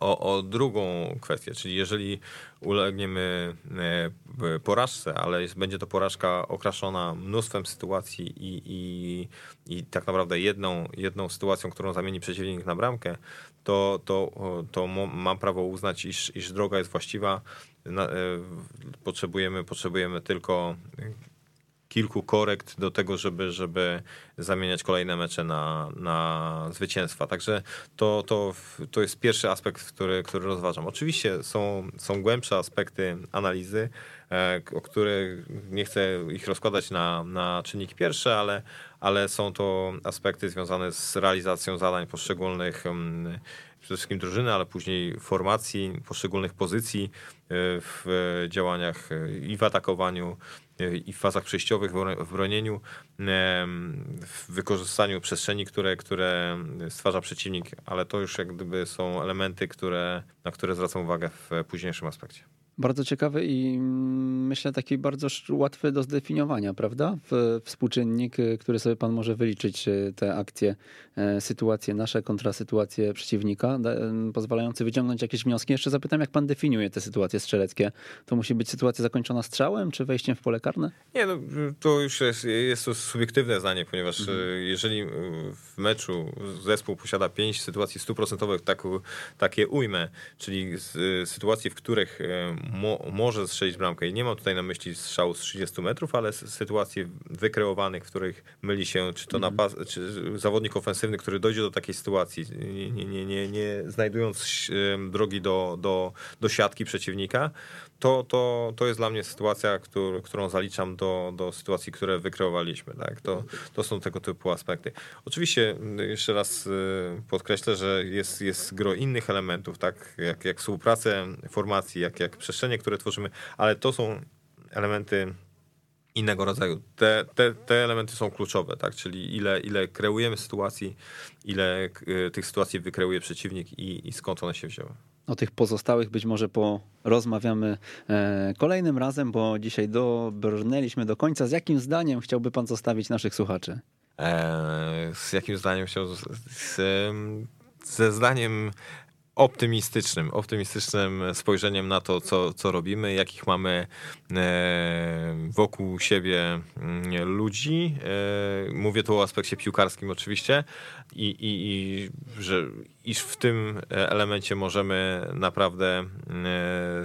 o, o, drugą kwestię, czyli jeżeli ulegniemy e, porażce, ale będzie to porażka okraszona mnóstwem sytuacji i, i, i tak naprawdę jedną, jedną sytuacją, którą zamieni przeciwnik na bramkę, to, to, to mam prawo uznać, iż, iż droga jest właściwa. E, potrzebujemy, potrzebujemy tylko kilku korekt do tego, żeby, żeby zamieniać kolejne mecze na, na zwycięstwa. Także to, to, to jest pierwszy aspekt, który, który rozważam. Oczywiście są, są głębsze aspekty analizy, e, o których nie chcę ich rozkładać na, na czynniki pierwsze, ale, ale są to aspekty związane z realizacją zadań poszczególnych mm, przede wszystkim drużyny, ale później formacji, poszczególnych pozycji e, w działaniach e, i w atakowaniu, i w fazach przejściowych, w bronieniu, w wykorzystaniu przestrzeni, które, które stwarza przeciwnik, ale to już jak gdyby są elementy, które, na które zwracam uwagę w późniejszym aspekcie. Bardzo ciekawy i mm, myślę taki bardzo łatwy do zdefiniowania, prawda? Współczynnik, y, który sobie pan może wyliczyć, y, te akcje, e, sytuacje nasze kontra sytuacje przeciwnika, pozwalający wyciągnąć jakieś wnioski. Jeszcze zapytam, jak pan definiuje te sytuacje strzeleckie? To musi być sytuacja zakończona strzałem, czy wejściem w pole karne? Nie, no, to już jest, jest to subiektywne zdanie, ponieważ mhm. jeżeli w meczu zespół posiada pięć sytuacji stuprocentowych, tak, takie ujmę, czyli sytuacje, w których mo, może strzelić bramkę. I nie mam tutaj na myśli strzału z 30 metrów, ale sytuacji wykreowanych, w których myli się, czy to mm. napas, czy zawodnik ofensywny, który dojdzie do takiej sytuacji, nie, nie, nie, nie znajdując drogi do, do, do siatki przeciwnika, to, to, to jest dla mnie sytuacja, który, którą zaliczam do, do sytuacji, które wykreowaliśmy. Tak? To, to są tego typu aspekty. Oczywiście jeszcze raz y, podkreślę, że jest, jest gro innych elementów, tak? jak, jak współpracę formacji, jak, jak przestrzenie, które tworzymy, ale to są elementy innego rodzaju. Te, te, te elementy są kluczowe, tak? czyli ile, ile kreujemy sytuacji, ile y, tych sytuacji wykreuje przeciwnik i, i skąd one się wzięły. O tych pozostałych być może porozmawiamy e, kolejnym razem, bo dzisiaj dobrnęliśmy do końca. Z jakim zdaniem chciałby pan zostawić naszych słuchaczy? E, z jakim zdaniem chciał? Ze zdaniem optymistycznym, optymistycznym spojrzeniem na to, co, co robimy, jakich mamy e, wokół siebie mm, ludzi. E, mówię tu o aspekcie piłkarskim oczywiście i, i, i że iż w tym elemencie możemy naprawdę e,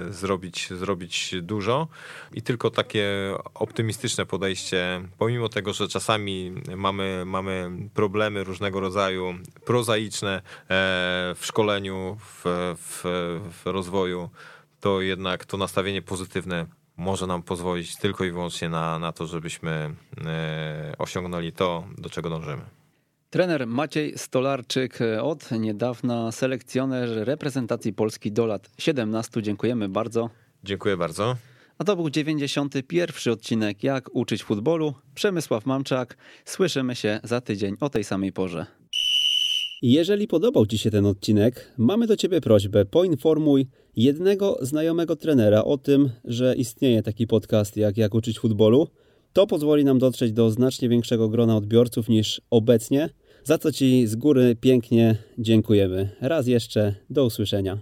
zrobić, zrobić dużo i tylko takie optymistyczne podejście, pomimo tego, że czasami mamy, mamy problemy różnego rodzaju, prozaiczne w szkoleniu, w, w, w rozwoju, to jednak to nastawienie pozytywne może nam pozwolić tylko i wyłącznie na, na to, żebyśmy e, osiągnęli to, do czego dążymy. Trener Maciej Stolarczyk od niedawna selekcjoner reprezentacji Polski do lat 17. Dziękujemy bardzo. Dziękuję bardzo. A to był 91 odcinek Jak uczyć futbolu. Przemysław Mamczak. Słyszymy się za tydzień o tej samej porze. Jeżeli podobał Ci się ten odcinek, mamy do Ciebie prośbę: poinformuj jednego znajomego trenera o tym, że istnieje taki podcast jak Jak uczyć futbolu. To pozwoli nam dotrzeć do znacznie większego grona odbiorców niż obecnie, za co Ci z góry pięknie dziękujemy. Raz jeszcze, do usłyszenia.